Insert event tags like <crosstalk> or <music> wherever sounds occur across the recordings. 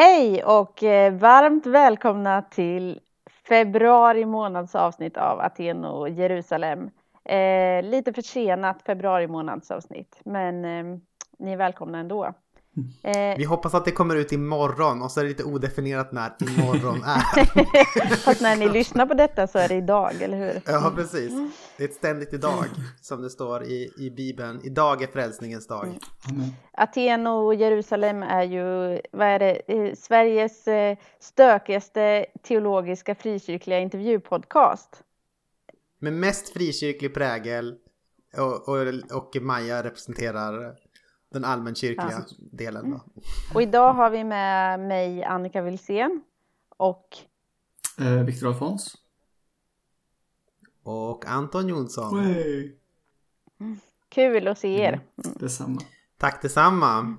Hej och eh, varmt välkomna till februari månads avsnitt av Aten och Jerusalem. Eh, lite försenat februari månads avsnitt, men eh, ni är välkomna ändå. Eh, Vi hoppas att det kommer ut imorgon och så är det lite odefinierat när imorgon är. <laughs> Fast när ni lyssnar på detta så är det idag, eller hur? Ja, precis. Det är ett ständigt idag som det står i, i Bibeln. Idag är frälsningens dag. Mm. Aten och Jerusalem är ju, vad är det, eh, Sveriges eh, stökigaste teologiska frikyrkliga intervjupodcast. Med mest frikyrklig prägel och, och, och Maja representerar den allmänkyrkliga ja. delen. Då. Och idag har vi med mig Annika Wilsén och eh, Viktor Alfons. Och Anton Jonsson. Hey. Kul att se er. Mm, detsamma. Tack detsamma.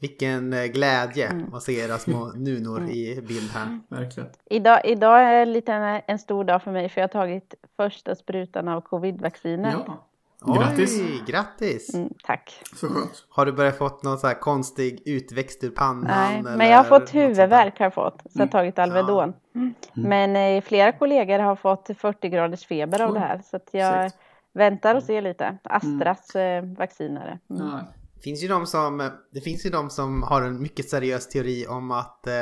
Vilken eh, glädje mm. att se era små nunor mm. i bild här. Verkligen. Idag, idag är det lite en, en stor dag för mig för jag har tagit första sprutan av covid-vaccinet. Ja. Grattis! Oj, grattis! Mm, tack. Så skönt. Har du börjat fått någon så här konstig utväxt ur pannan? Nej, eller men jag har fått huvudvärk har jag fått. Så jag har mm. tagit Alvedon. Ja. Mm. Men eh, flera kollegor har fått 40 graders feber av det här. Så att jag Sikt. väntar och ser lite. Astras mm. eh, vaccinare. Mm. Ja. Det finns ju de som, det finns ju de som har en mycket seriös teori om att eh,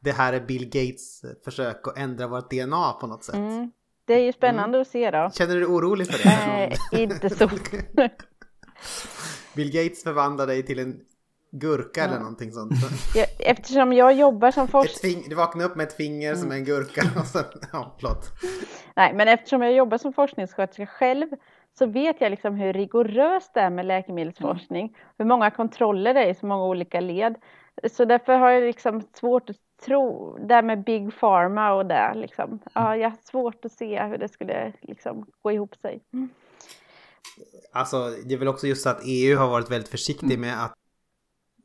det här är Bill Gates försök att ändra vårt DNA på något sätt. Det är ju spännande mm. att se då. Känner du dig orolig för det? Nej, inte så. <laughs> Bill Gates förvandlar dig till en gurka ja. eller någonting sånt. Ja, eftersom jag jobbar som forskare. Du vaknar upp med ett finger mm. som är en gurka <laughs> och så, ja, förlåt. Nej, men eftersom jag jobbar som forskningssköterska själv så vet jag liksom hur rigoröst det är med läkemedelsforskning. Mm. Hur många kontroller det är i så många olika led. Så därför har jag liksom svårt att tro, det med Big Pharma och det liksom. Ja, jag har svårt att se hur det skulle liksom gå ihop sig. Mm. Alltså, det är väl också just så att EU har varit väldigt försiktig mm. med att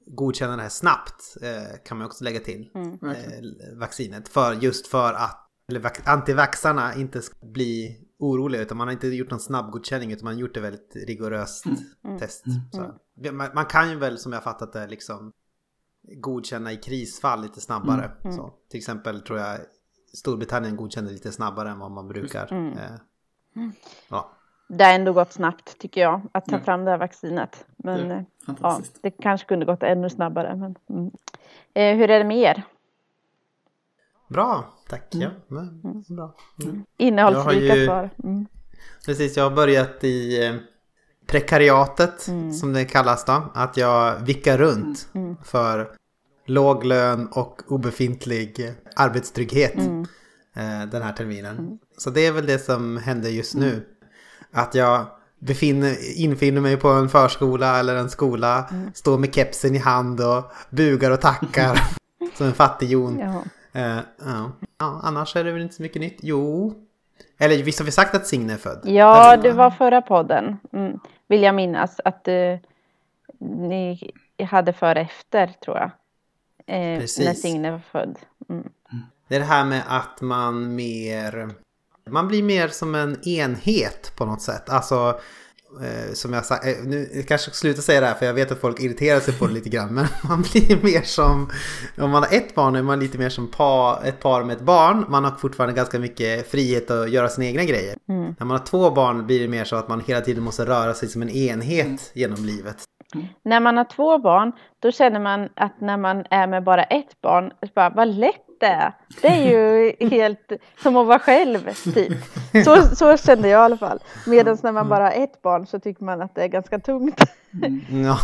godkänna det här snabbt, eh, kan man också lägga till, mm. eh, vaccinet. För, just för att eller antivaxarna inte ska bli oroliga utan man har inte gjort någon snabbgodkänning utan man har gjort det väldigt rigoröst mm. mm. test. Mm. Man, man, kan ju väl som jag fattat det liksom godkänna i krisfall lite snabbare. Mm, mm. Så, till exempel tror jag Storbritannien godkänner lite snabbare än vad man brukar. Mm. Eh, mm. ja. Det har ändå gått snabbt tycker jag att ta fram det här vaccinet. Men eh, ja, det kanske kunde gått ännu snabbare. Men, mm. eh, hur är det med er? Bra, tack. Ja, men, bra. Innehållsrika ju... svar. Precis, jag har börjat i eh, prekariatet mm. som det kallas då. Att jag vickar runt mm. mm. för låg lön och obefintlig arbetstrygghet mm. eh, den här terminen. Mm. Så det är väl det som händer just nu. Mm. Att jag befinner, infinner mig på en förskola eller en skola, står med kepsen i hand och bugar och tackar <laughs> <laughs> som en fattigjon. Ja. Eh, ja. ja. annars är det väl inte så mycket nytt. Jo, eller visst har vi sagt att Signe är född? Ja, det var förra podden. Mm. Vill jag minnas att uh, ni hade före efter tror jag. Eh, när Signe var född. Mm. Det är det här med att man mer... Man blir mer som en enhet på något sätt. Alltså Eh, som jag sagt, eh, nu jag kanske sluta säga det här för jag vet att folk irriterar sig på det lite grann. <laughs> Men man blir mer som, om man har ett barn är man lite mer som par, ett par med ett barn. Man har fortfarande ganska mycket frihet att göra sina egna grejer. Mm. När man har två barn blir det mer så att man hela tiden måste röra sig som en enhet mm. genom livet. Mm. När man har två barn, då känner man att när man är med bara ett barn, bara, vad lätt det är. Det är ju helt som att vara själv, typ. Så, så kände jag i alla fall. Medan när man bara har ett barn så tycker man att det är ganska tungt. Mm. Ja.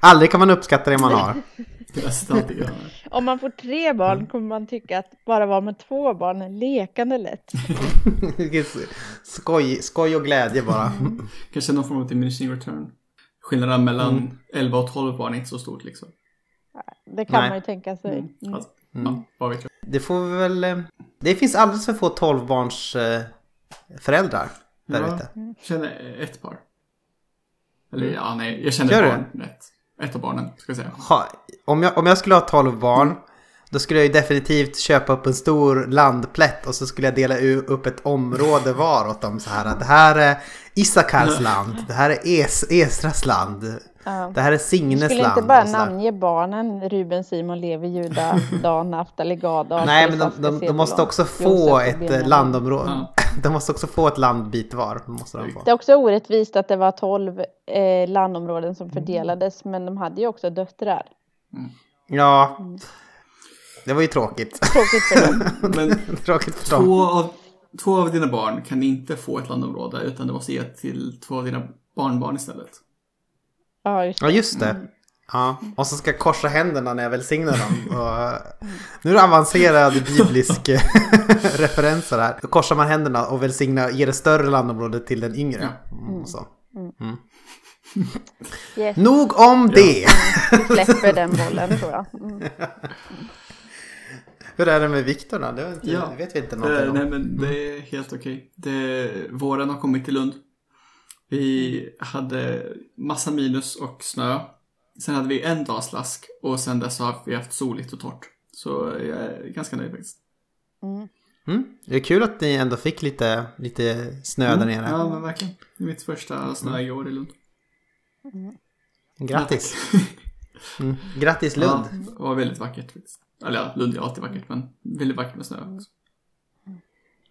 Aldrig kan man uppskatta det man har. Om man får tre barn kommer man tycka att bara vara med två barn är lekande lätt. <laughs> skoj, skoj och glädje bara. Kanske någon form av diminishing return. Skillnaden mellan mm. 11 och 12 barn är inte så stort liksom. Det kan Nej. man ju tänka sig. Mm. Mm. Ja, vad vet jag. Det får väl... Eh, det finns alldeles för få 12 barns eh, föräldrar där ja, ute. Jag känner ett par. Eller ja, nej, jag känner Gör barn. Ett, ett av barnen, ska jag säga. Ha, om, jag, om jag skulle ha 12 barn mm. Då skulle jag ju definitivt köpa upp en stor landplätt och så skulle jag dela upp ett område var åt dem så här. Det här är Isakars land, det här är es, Esras land. Ja. Det här är Signes land. Du skulle inte bara namnge barnen Ruben, Simon, Levi, Juda, <laughs> Dan, Naftali, Gad, Nej, men de, de, de måste också få ett landområde. Ja. <laughs> De måste också få ett landbit var. Måste de få. Det är också orättvist att det var tolv eh, landområden som fördelades, men de hade ju också döttrar. Mm. Ja, mm. det var ju tråkigt. Tråkigt för dem. <laughs> men tråkigt för dem. Två av, två av dina barn kan inte få ett landområde, utan du måste ge till två av dina barnbarn istället. Ja, just det. Ja, just det. Ja, och så ska jag korsa händerna när jag välsignar dem. Och, nu är det avancerade biblisk <laughs> referenser här. Då korsar man händerna och välsignar, ger det större landområde till den yngre. Mm, så. Mm. <laughs> Yes. Nog om det! Släpper den bollen tror jag. Mm. <laughs> Hur är det med Viktor då? Det, inte, ja. vet vi inte någonting eh, om. Nej men det är helt okej. Okay. Våren har kommit till Lund. Vi hade massa minus och snö. Sen hade vi en dag slask och sen dess har vi haft soligt och torrt. Så jag är ganska nöjd faktiskt. Mm. Mm. Det är kul att ni ändå fick lite, lite snö mm. där nere. Ja, men verkligen. Det är mitt första snö i år i Lund. Mm. Grattis! <laughs> Mm. Grattis Lund! Ja, det var väldigt vackert. Eller ja, Lund är alltid vackert, men väldigt vackert med snö också.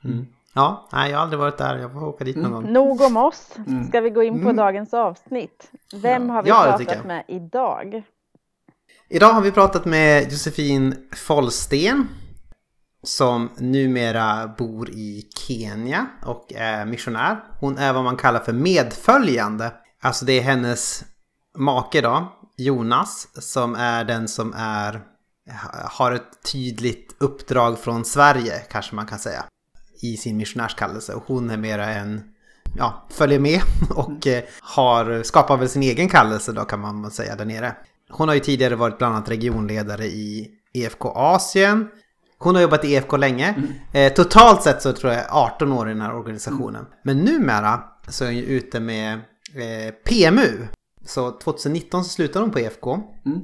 Mm. Ja, nej, jag har aldrig varit där. Jag får åka dit någon mm. gång. Nog om oss. Mm. Ska vi gå in på mm. dagens avsnitt? Vem har vi ja, pratat med idag? Idag har vi pratat med Josefin Follsten som numera bor i Kenya och är missionär. Hon är vad man kallar för medföljande. Alltså det är hennes make då, Jonas, som är den som är har ett tydligt uppdrag från Sverige kanske man kan säga i sin missionärskallelse och hon är mera en ja, följer med <laughs> och mm. har skapat väl sin egen kallelse då kan man säga där nere. Hon har ju tidigare varit bland annat regionledare i EFK Asien. Hon har jobbat i EFK länge. Mm. Eh, totalt sett så tror jag 18 år i den här organisationen. Mm. Men numera så är hon ju ute med eh, PMU. Så 2019 så slutade hon på EFK. Mm.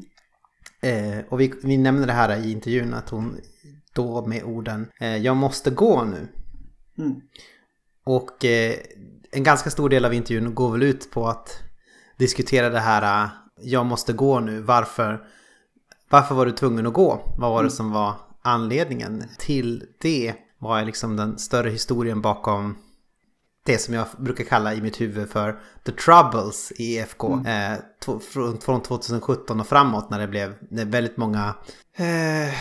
Eh, och vi, vi nämner det här i intervjun att hon då med orden eh, Jag måste gå nu. Mm. Och eh, en ganska stor del av intervjun går väl ut på att diskutera det här Jag måste gå nu. Varför, varför var du tvungen att gå? Vad var det mm. som var anledningen till det? Vad är liksom den större historien bakom det som jag brukar kalla i mitt huvud för The Troubles i EFK. Mm. Eh, från 2017 och framåt när det blev när väldigt många... Eh,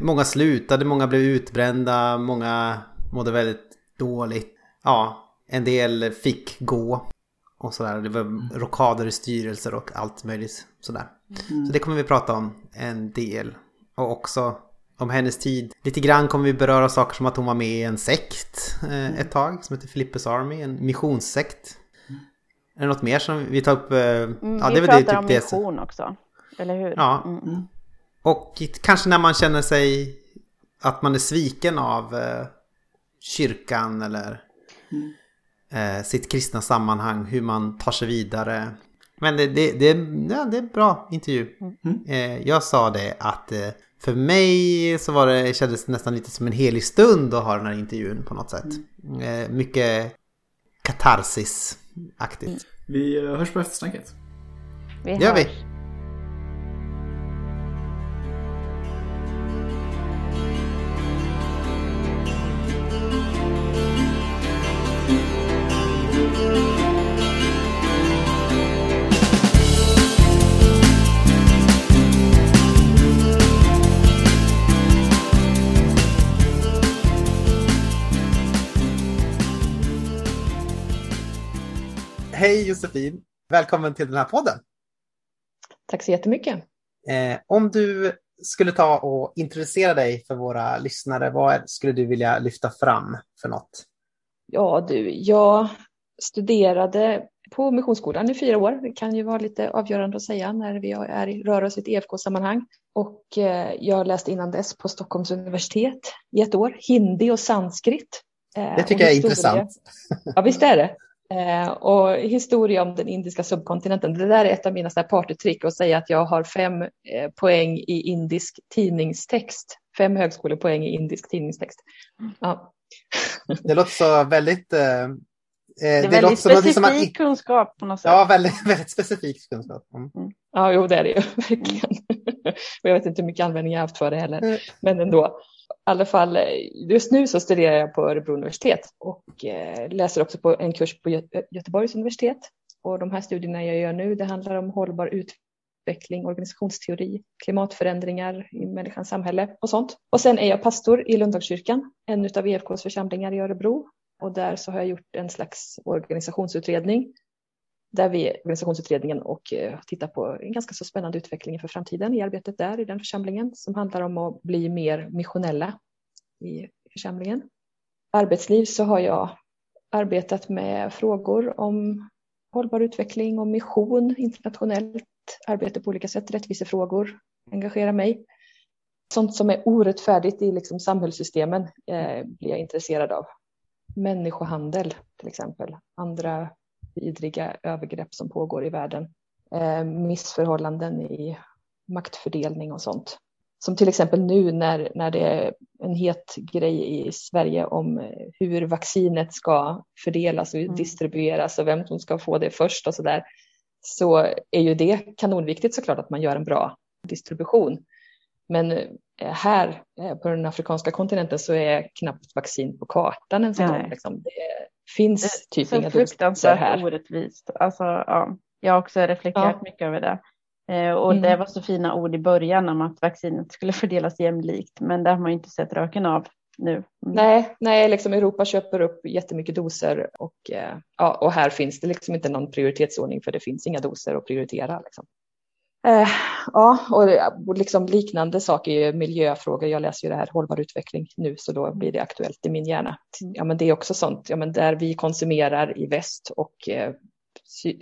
många slutade, många blev utbrända, många mådde väldigt dåligt. Ja, en del fick gå. Och sådär. Det var mm. rockader i styrelser och allt möjligt sådär. Mm. Så det kommer vi prata om en del. Och också om hennes tid. Lite grann kommer vi beröra saker som att hon var med i en sekt eh, mm. ett tag som heter Flippers Army, en missionssekt. Mm. Är det något mer som vi tar upp? Eh, mm, ja, vi det pratar det, typ om mission det. också, eller hur? Ja. Mm. Och kanske när man känner sig att man är sviken av eh, kyrkan eller mm. eh, sitt kristna sammanhang, hur man tar sig vidare. Men det, det, det, ja, det är en bra intervju. Mm. Eh, jag sa det att eh, för mig så var det, kändes det nästan lite som en helig stund att ha den här intervjun på något sätt. Mm. Eh, mycket katarsis-aktigt. Vi eh, hörs på eftersnacket. Vi hörs. gör vi. Hej Josefin! Välkommen till den här podden. Tack så jättemycket. Eh, om du skulle ta och introducera dig för våra lyssnare, vad skulle du vilja lyfta fram för något? Ja du, jag studerade på Missionsskolan i fyra år. Det kan ju vara lite avgörande att säga när vi är, rör oss i ett EFK-sammanhang. Och eh, jag läste innan dess på Stockholms universitet i ett år, hindi och sanskrit. Eh, det tycker jag är intressant. Ja, visst är det. Eh, och historia om den indiska subkontinenten. Det där är ett av mina partytrick att säga att jag har fem eh, poäng i indisk tidningstext. Fem högskolepoäng i indisk tidningstext. Ja. <laughs> Det låter så väldigt eh, det är det väldigt specifik som man... kunskap på något sätt. Ja, väldigt, <laughs> väldigt specifik kunskap. Mm. Mm. Ja, jo, det är det ju <laughs> verkligen. och jag vet inte hur mycket användning jag har haft för det heller, mm. men ändå. I alla fall, eh, just nu så studerar jag på Örebro universitet och eh, läser också på en kurs på Göteborgs universitet. Och de här studierna jag gör nu, det handlar om hållbar utveckling, organisationsteori, klimatförändringar i människans samhälle och sånt. Och sen är jag pastor i Lundagskyrkan, en av EFKs församlingar i Örebro. Och där så har jag gjort en slags organisationsutredning där vi organisationsutredningen och eh, tittar på en ganska så spännande utveckling för framtiden i arbetet där i den församlingen som handlar om att bli mer missionella i församlingen. Arbetsliv så har jag arbetat med frågor om hållbar utveckling och mission, internationellt arbete på olika sätt, rättvisefrågor engagerar mig. Sånt som är orättfärdigt i liksom samhällssystemen eh, blir jag intresserad av. Människohandel till exempel, andra vidriga övergrepp som pågår i världen, eh, missförhållanden i maktfördelning och sånt. Som till exempel nu när, när det är en het grej i Sverige om hur vaccinet ska fördelas och mm. distribueras och vem som ska få det först och så där. Så är ju det kanonviktigt såklart att man gör en bra distribution. Men eh, här eh, på den afrikanska kontinenten så är knappt vaccin på kartan en gång. Liksom. Det finns det typ inga fruktansvärt här. orättvist. Alltså, ja. Jag har också reflekterat ja. mycket över det. Eh, och mm. det var så fina ord i början om att vaccinet skulle <laughs> fördelas jämlikt, men det har man ju inte sett röken av nu. Mm. Nej, nej liksom Europa köper upp jättemycket doser och, eh, ja, och här finns det liksom inte någon prioritetsordning för det finns inga doser att prioritera. Liksom. Eh, ja, och liksom liknande saker är miljöfrågor. Jag läser ju det här hållbar utveckling nu, så då blir det aktuellt i min hjärna. Ja, men det är också sånt, ja, men där vi konsumerar i väst och eh, sy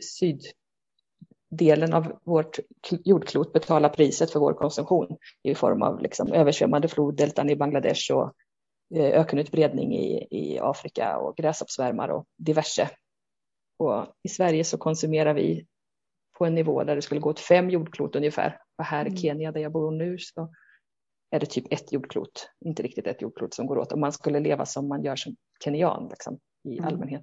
syddelen av vårt jordklot betalar priset för vår konsumtion i form av liksom översvämmade floddeltan i Bangladesh och eh, ökenutbredning i, i Afrika och gräshoppsvärmar och diverse. Och I Sverige så konsumerar vi på en nivå där det skulle gå åt fem jordklot ungefär. Och här i mm. Kenya där jag bor nu så är det typ ett jordklot, inte riktigt ett jordklot som går åt. Om man skulle leva som man gör som kenyan liksom, i mm. allmänhet.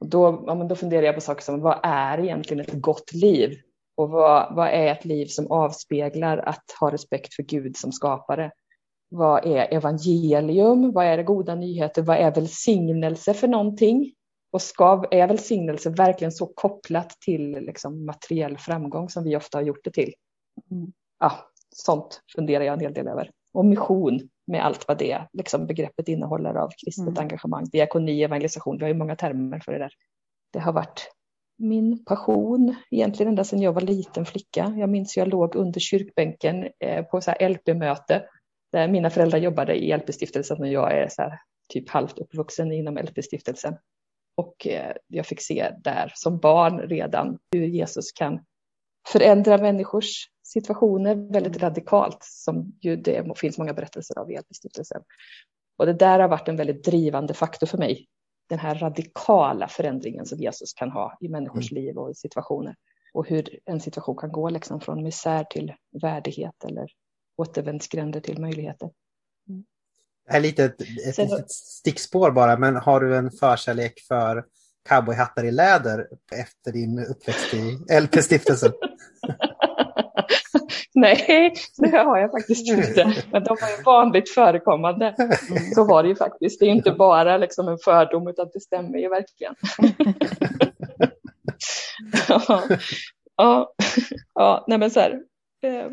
Och då, ja, då funderar jag på saker som vad är egentligen ett gott liv? Och vad, vad är ett liv som avspeglar att ha respekt för Gud som skapare? Vad är evangelium? Vad är det goda nyheter? Vad är välsignelse för någonting? Och ska, är välsignelse verkligen så kopplat till liksom, materiell framgång som vi ofta har gjort det till? Mm. Ja, sånt funderar jag en hel del över. Och mission med allt vad det liksom, begreppet innehåller av kristet mm. engagemang, diakoni, evangelisation. Vi har ju många termer för det där. Det har varit min passion egentligen ända sedan jag var liten flicka. Jag minns jag låg under kyrkbänken eh, på så LP-möte där mina föräldrar jobbade i LP-stiftelsen och jag är så här, typ halvt uppvuxen inom LP-stiftelsen. Och eh, jag fick se där som barn redan hur Jesus kan förändra människors situationer väldigt radikalt, som ju det finns många berättelser av i LP-stiftelsen. Och det där har varit en väldigt drivande faktor för mig. Den här radikala förändringen som Jesus kan ha i människors mm. liv och i situationer. Och hur en situation kan gå liksom från misär till värdighet eller återvändsgränder till möjligheter. Är lite ett, ett Sen... litet stickspår bara, men har du en förkärlek för cowboyhattar i läder efter din uppväxt i LP-stiftelsen? <laughs> Nej, det har jag faktiskt inte. Men de var ju vanligt förekommande. <laughs> Så var det ju faktiskt. Det är inte bara liksom en fördom, utan det stämmer ju verkligen. <laughs> ja, ja, ja, nej men så här. Eh,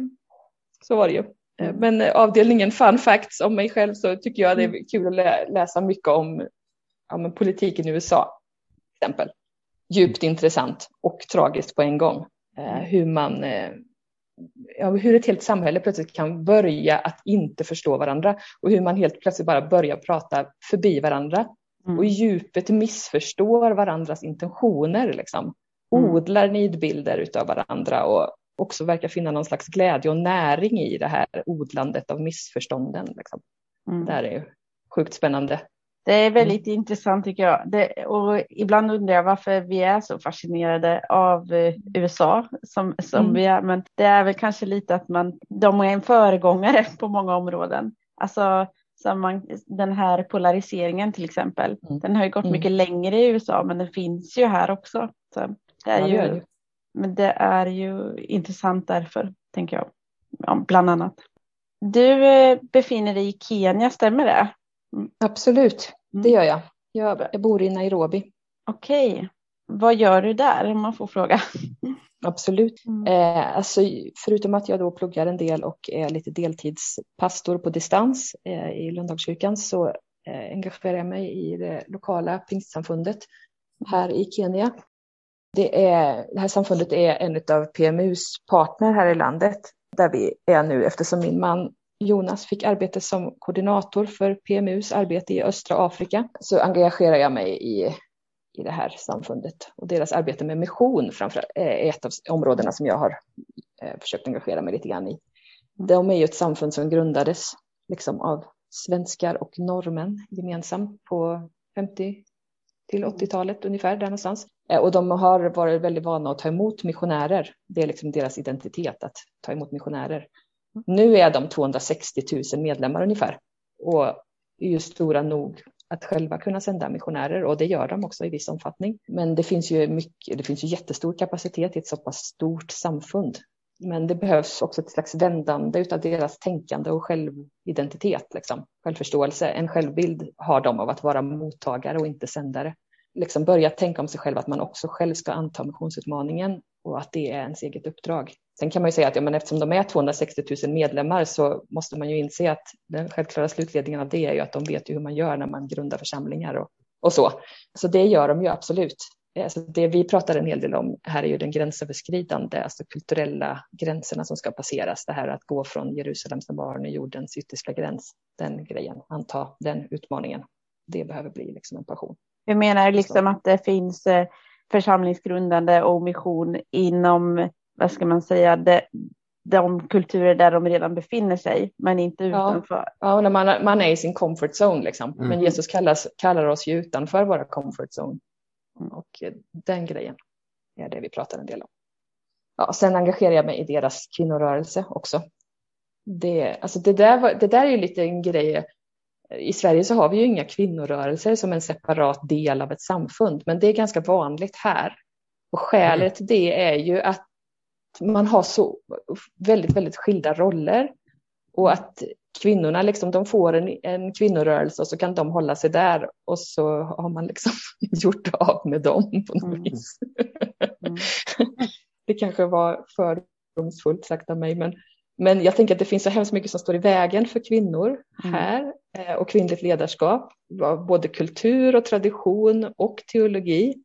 så var det ju. Eh, mm. Men avdelningen fun facts om mig själv så tycker jag det är mm. kul att läsa mycket om ja, politiken i USA. Till exempel. Djupt intressant och tragiskt på en gång. Eh, mm. hur man eh, ja, hur ett helt samhälle plötsligt kan börja att inte förstå varandra och hur man helt plötsligt bara börjar prata förbi varandra mm. och i djupet missförstår varandras intentioner. Liksom. Mm. Odlar nidbilder utav varandra och också verkar finna någon slags glädje och näring i det här odlandet av missförstånden. Liksom. Mm. Det här är ju sjukt spännande. Det är väldigt mm. intressant tycker jag. Det, och ibland undrar jag varför vi är så fascinerade av eh, USA som, som mm. vi är. Men det är väl kanske lite att man, de är en föregångare <laughs> på många områden. Alltså som man, den här polariseringen till exempel. Mm. Den har ju gått Mm. mycket längre i USA men den finns ju här också. Så det är Ja, ju, det ju. Men det är ju intressant därför, tänker jag. Ja, bland annat. Du eh, befinner dig i Kenya, stämmer det? Absolut, Mm. det gör jag. jag. Jag bor i Nairobi. Okej. Vad gör du där om man får fråga? <laughs> Absolut. Mm. Eh, alltså, förutom att jag då pluggar en del och är lite deltidspastor på distans eh, i Lundagskyrkan så eh, engagerar jag mig i det lokala pingstsamfundet här i Kenya. Det, är, det här samfundet är en av PMUs partner här i landet där vi är nu eftersom min man Jonas fick arbete som koordinator för PMUs arbete i östra Afrika så engagerar jag mig i, i det här samfundet och deras arbete med mission framför eh, är ett av områdena som jag har eh, försökt engagera mig lite grann i. De är ju ett samfund som grundades liksom av svenskar och norrmän gemensamt på 50 till 80-talet ungefär, där någonstans. Eh, och de har varit väldigt vana att ta emot missionärer. Det är liksom deras identitet att ta emot missionärer. Nu är de 260 000 medlemmar ungefär och är ju stora nog att själva kunna sända missionärer och det gör de också i viss omfattning. Men det finns ju mycket, det finns ju jättestor kapacitet i ett så pass stort samfund. Men det behövs också ett slags vändande utav deras tänkande och självidentitet, liksom. självförståelse. En självbild har de av att vara mottagare och inte sändare. Liksom börja tänka om sig själv att man också själv ska anta missionsutmaningen och att det är ens eget uppdrag. Sen kan man ju säga att ja, men eftersom de är 260 000 medlemmar så måste man ju inse att den självklara slutledningen av det är ju att de vet ju hur man gör när man grundar församlingar och, och så. Så det gör de ju absolut. Alltså det vi pratar en hel del om här är ju den gränsöverskridande, alltså kulturella gränserna som ska passeras. Det här att gå från Jerusalem som barn i jordens yttersta gräns, den grejen, anta den utmaningen. Det behöver bli liksom en passion. Vi menar liksom att det finns eh, församlingsgrundande och mission inom, vad ska man säga, de, de kulturer där de redan befinner sig, men inte Ja. utanför. Ja, när man, man är i sin comfort zone liksom. Mm. Men Jesus kallas, kallar oss ju utanför våra comfort zone. Och eh, den grejen är det vi pratar en del om. Ja, sen engagerar jag mig i deras kvinnorörelse också. Det, alltså det, där var, det där är ju lite en grej. I Sverige så har vi ju inga kvinnorörelser som en separat del av ett samfund, men det är ganska vanligt här. Och skälet till det är ju att man har så väldigt, väldigt skilda roller och att kvinnorna liksom, de får en, en kvinnorörelse och så kan de hålla sig där och så har man liksom <laughs> gjort av med dem på något Mm. vis. Mm. <laughs> Det kanske var fördomsfullt sagt av mig, men, men jag tänker att det finns så hemskt mycket som står i vägen för kvinnor Mm. här eh, och kvinnligt ledarskap, både kultur och tradition och teologi.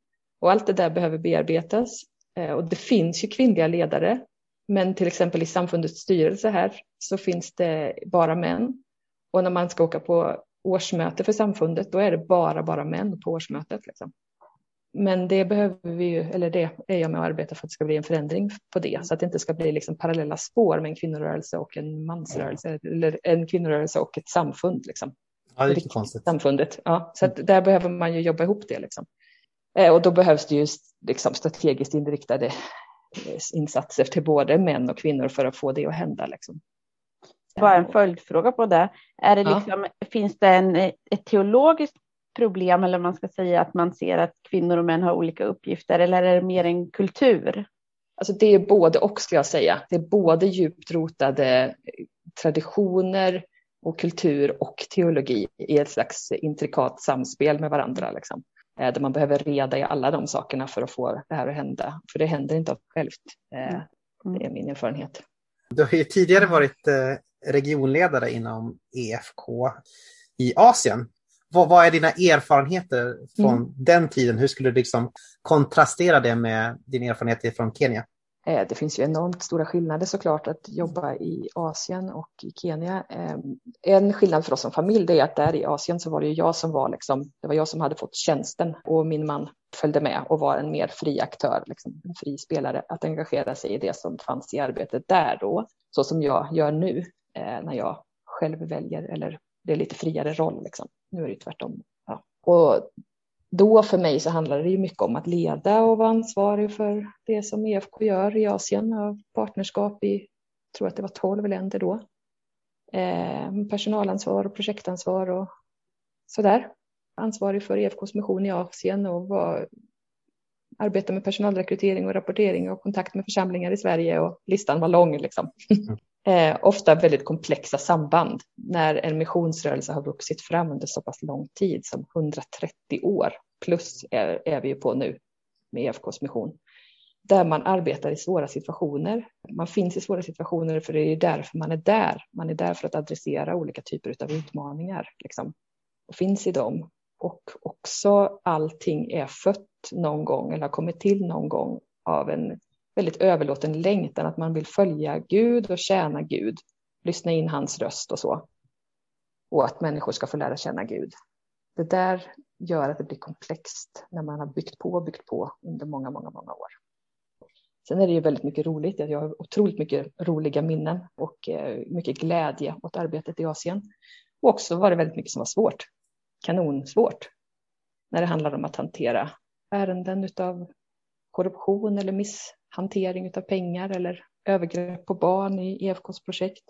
Och allt det där behöver bearbetas. Eh, Och det finns ju kvinnliga ledare, men till exempel i samfundets styrelse här så finns det bara män. Och när man ska åka på årsmöte för samfundet, då är det bara, bara män på årsmötet. Liksom. Men det behöver vi ju, eller det är jag med och arbetar för att det ska bli en förändring på det, så att det inte ska bli liksom parallella spår med en kvinnorörelse och en mansrörelse, eller en kvinnorörelse och ett samfund. Liksom Ja, det är konstigt. samfundet. Ja, så att där behöver man ju jobba ihop det. Liksom. Eh, Och då behövs det ju liksom strategiskt inriktade eh, insatser till både män och kvinnor för att få det att hända. Liksom. Bara en följdfråga på det. Är det Ja. liksom, Finns det en, ett teologiskt problem eller man ska säga att man ser att kvinnor och män har olika uppgifter eller är det mer en kultur? Alltså det är både och skulle jag säga. Det är både djupt rotade traditioner och kultur och teologi i ett slags intrikat samspel med varandra. Liksom. Eh, Där man behöver reda i alla de sakerna för att få det här att hända. För det händer inte av sig självt. Eh, Mm. Det är min erfarenhet. Du har ju tidigare varit eh, regionledare inom EFK i Asien. Vad, vad är dina erfarenheter från Mm. den tiden? Hur skulle du liksom kontrastera det med din erfarenhet från Kenya? Eh, Det finns ju enormt stora skillnader såklart att jobba i Asien och i Kenya. Eh, En skillnad för oss som familj det är att där i Asien så var det ju jag som var liksom, det var jag som hade fått tjänsten och min man följde med och var en mer fri aktör, liksom, en fri spelare att engagera sig i det som fanns i arbetet där då, så som jag gör nu eh, när jag själv väljer eller det är lite friare roll. Liksom. Nu är det tvärtom. Ja. Och då för mig så handlar det ju mycket om att leda och vara ansvarig för det som EFK gör i Asien av partnerskap i, tror att det var 12 länder då. eh, personalansvar och projektansvar och sådär. Ansvarig för EFKs mission i Asien och var, arbeta med personalrekrytering och rapportering och kontakt med församlingar i Sverige och listan var lång liksom. Mm eh, ofta väldigt komplexa samband när en missionsrörelse har vuxit fram under så pass lång tid som 130 år plus är, är vi ju på nu med EFKs mission. Där man arbetar i svåra situationer. Man finns i svåra situationer för det är därför man är där. Man är där för att adressera olika typer av utmaningar liksom, och finns i dem. Och också allting är fött någon gång eller har kommit till någon gång av en väldigt överlåten längtan att man vill följa Gud och tjäna Gud, lyssna in hans röst och så. Och att människor ska få lära känna Gud. Det där gör att det blir komplext när man har byggt på och byggt på under många, många, många år. Sen är det ju väldigt mycket roligt. Jag har otroligt mycket roliga minnen och eh, mycket glädje åt arbetet i Asien. Och också var det väldigt mycket som var svårt. Kanonsvårt. När det handlar om att hantera ärenden av korruption eller miss hantering av pengar eller övergrepp på barn i EFKs projekt.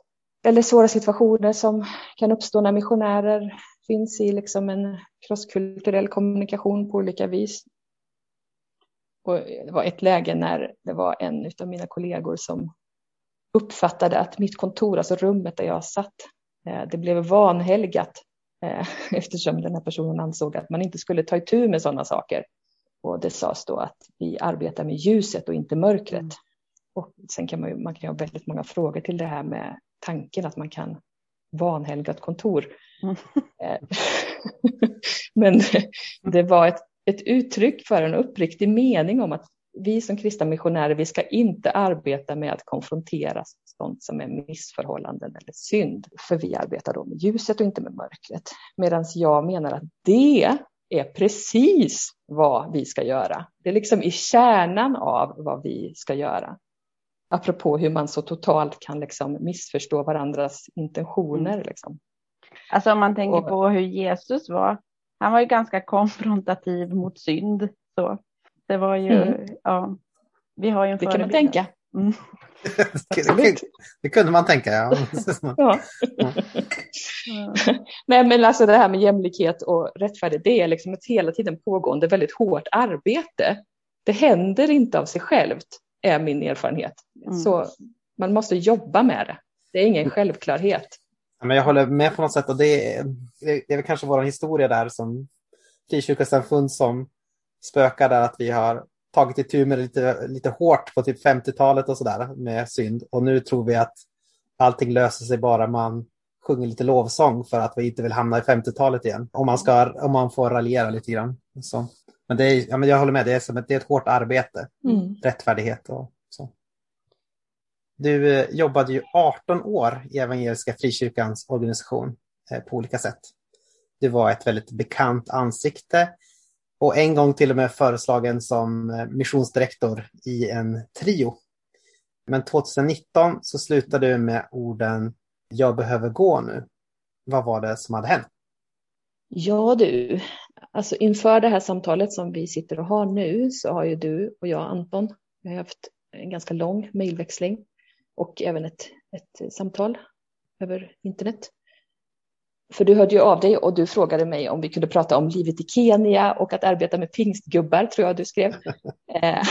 Eller svåra situationer som kan uppstå när missionärer finns i liksom en krosskulturell kommunikation på olika vis. Och det var ett läge när det var en av mina kollegor som uppfattade att mitt kontor, alltså rummet där jag satt, eh, det blev vanhelgat eh, <laughs> eftersom den här personen ansåg att man inte skulle ta itu med sådana saker. Och det sades då att vi arbetar med ljuset och inte mörkret. Mm. Och sen kan man, ju, man kan ha väldigt många frågor till det här med tanken att man kan vanhelga ett kontor. Mm. <laughs> Eh, <laughs> men det var ett, ett uttryck för en uppriktig mening om att vi som kristna missionärer, vi ska inte arbeta med att konfrontera sånt som är missförhållanden eller synd, för vi arbetar då med ljuset och inte med mörkret. Medan jag menar att det är precis vad vi ska göra. Det är liksom i kärnan av vad vi ska göra. Apropå hur man så totalt kan liksom missförstå varandras intentioner. Mm. Liksom. Alltså om man tänker och, på hur Jesus var. Han var ju ganska konfrontativ mot synd. Så det var ju, mm. ja, vi har ju en Det kan man tänka. Mm. det, det, kunde man tänka, ja. ja. Nej, men alltså det här med jämlikhet och rättfärdighet, det är liksom ett hela tiden pågående väldigt hårt arbete. Det händer inte av sig självt, är min erfarenhet. Mm. Så man måste jobba med det. Det är ingen självklarhet. Men jag håller med på något sätt och det är, det är väl kanske vår historia där som frikyrkosamfund som spökar där att vi har tagit itu med det lite, lite hårt på typ 50-talet och sådär med synd. Och nu tror vi att allting löser sig bara man sjunger lite lovsång för att vi inte vill hamna i 50-talet igen. Om man, ska, om man får raljera lite grann. Så. Men, det är, ja, men jag håller med, det är, som ett, det är ett hårt arbete. Mm. Rättfärdighet och så. Du eh, jobbade ju 18 år i Evangeliska Frikyrkans organisation eh, på olika sätt. Du var ett väldigt bekant ansikte och en gång till och med föreslagen som eh, missionsdirektor i en trio. Men 2019 så slutade du med orden Jag behöver gå nu. Vad var det som hade hänt? Ja du, alltså inför det här samtalet som vi sitter och har nu så har ju du och jag Anton, vi har haft en ganska lång mejlväxling och även ett, ett samtal över internet. För du hörde ju av dig och du frågade mig om vi kunde prata om livet i Kenya och att arbeta med pingstgubbar, tror jag du skrev. <laughs> Eh,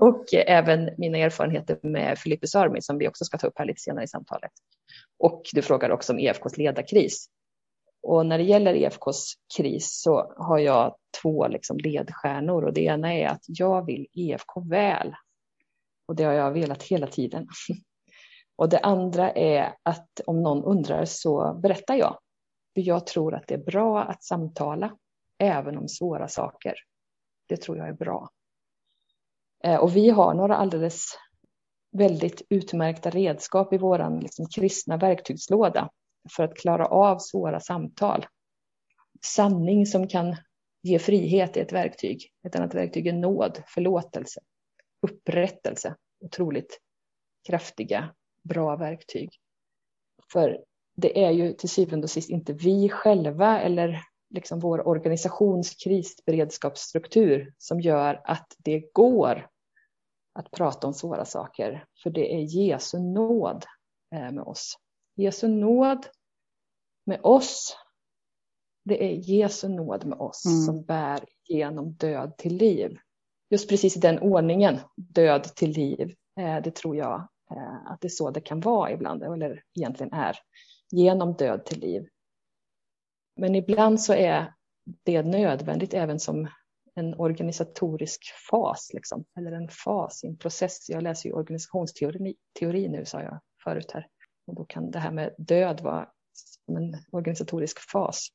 och även mina erfarenheter med Philippus Army som vi också ska ta upp här lite senare i samtalet. Och du frågade också om EFKs ledarkris. Och när det gäller EFKs kris så har jag två liksom ledstjärnor och det ena är att jag vill EFK väl. Och det har jag velat hela tiden. <laughs> Och det andra är att om någon undrar så berättar jag. För jag tror att det är bra att samtala, även om svåra saker. Det tror jag är bra. Eh, och vi har några alldeles väldigt utmärkta redskap i vår liksom, kristna verktygslåda för att klara av svåra samtal. Sanning som kan ge frihet är ett verktyg. Ett annat verktyg är nåd, förlåtelse, upprättelse. Otroligt kraftiga, bra verktyg. För det är ju till syvende och sist inte vi själva eller liksom vår organisations krisberedskapsstruktur som gör att det går att prata om svåra saker. För det är Jesu nåd eh, med oss. Jesu nåd med oss, det är Jesu nåd med oss mm. som bär genom död till liv. Just precis i den ordningen, död till liv, eh, det tror jag eh, att det är så det kan vara ibland, eller egentligen är, genom död till liv. Men ibland så är det nödvändigt även som en organisatorisk fas, liksom, eller en fas i en process. Jag läser ju organisationsteori teori nu, sa jag förut här. Och då kan det här med död vara som en organisatorisk fas.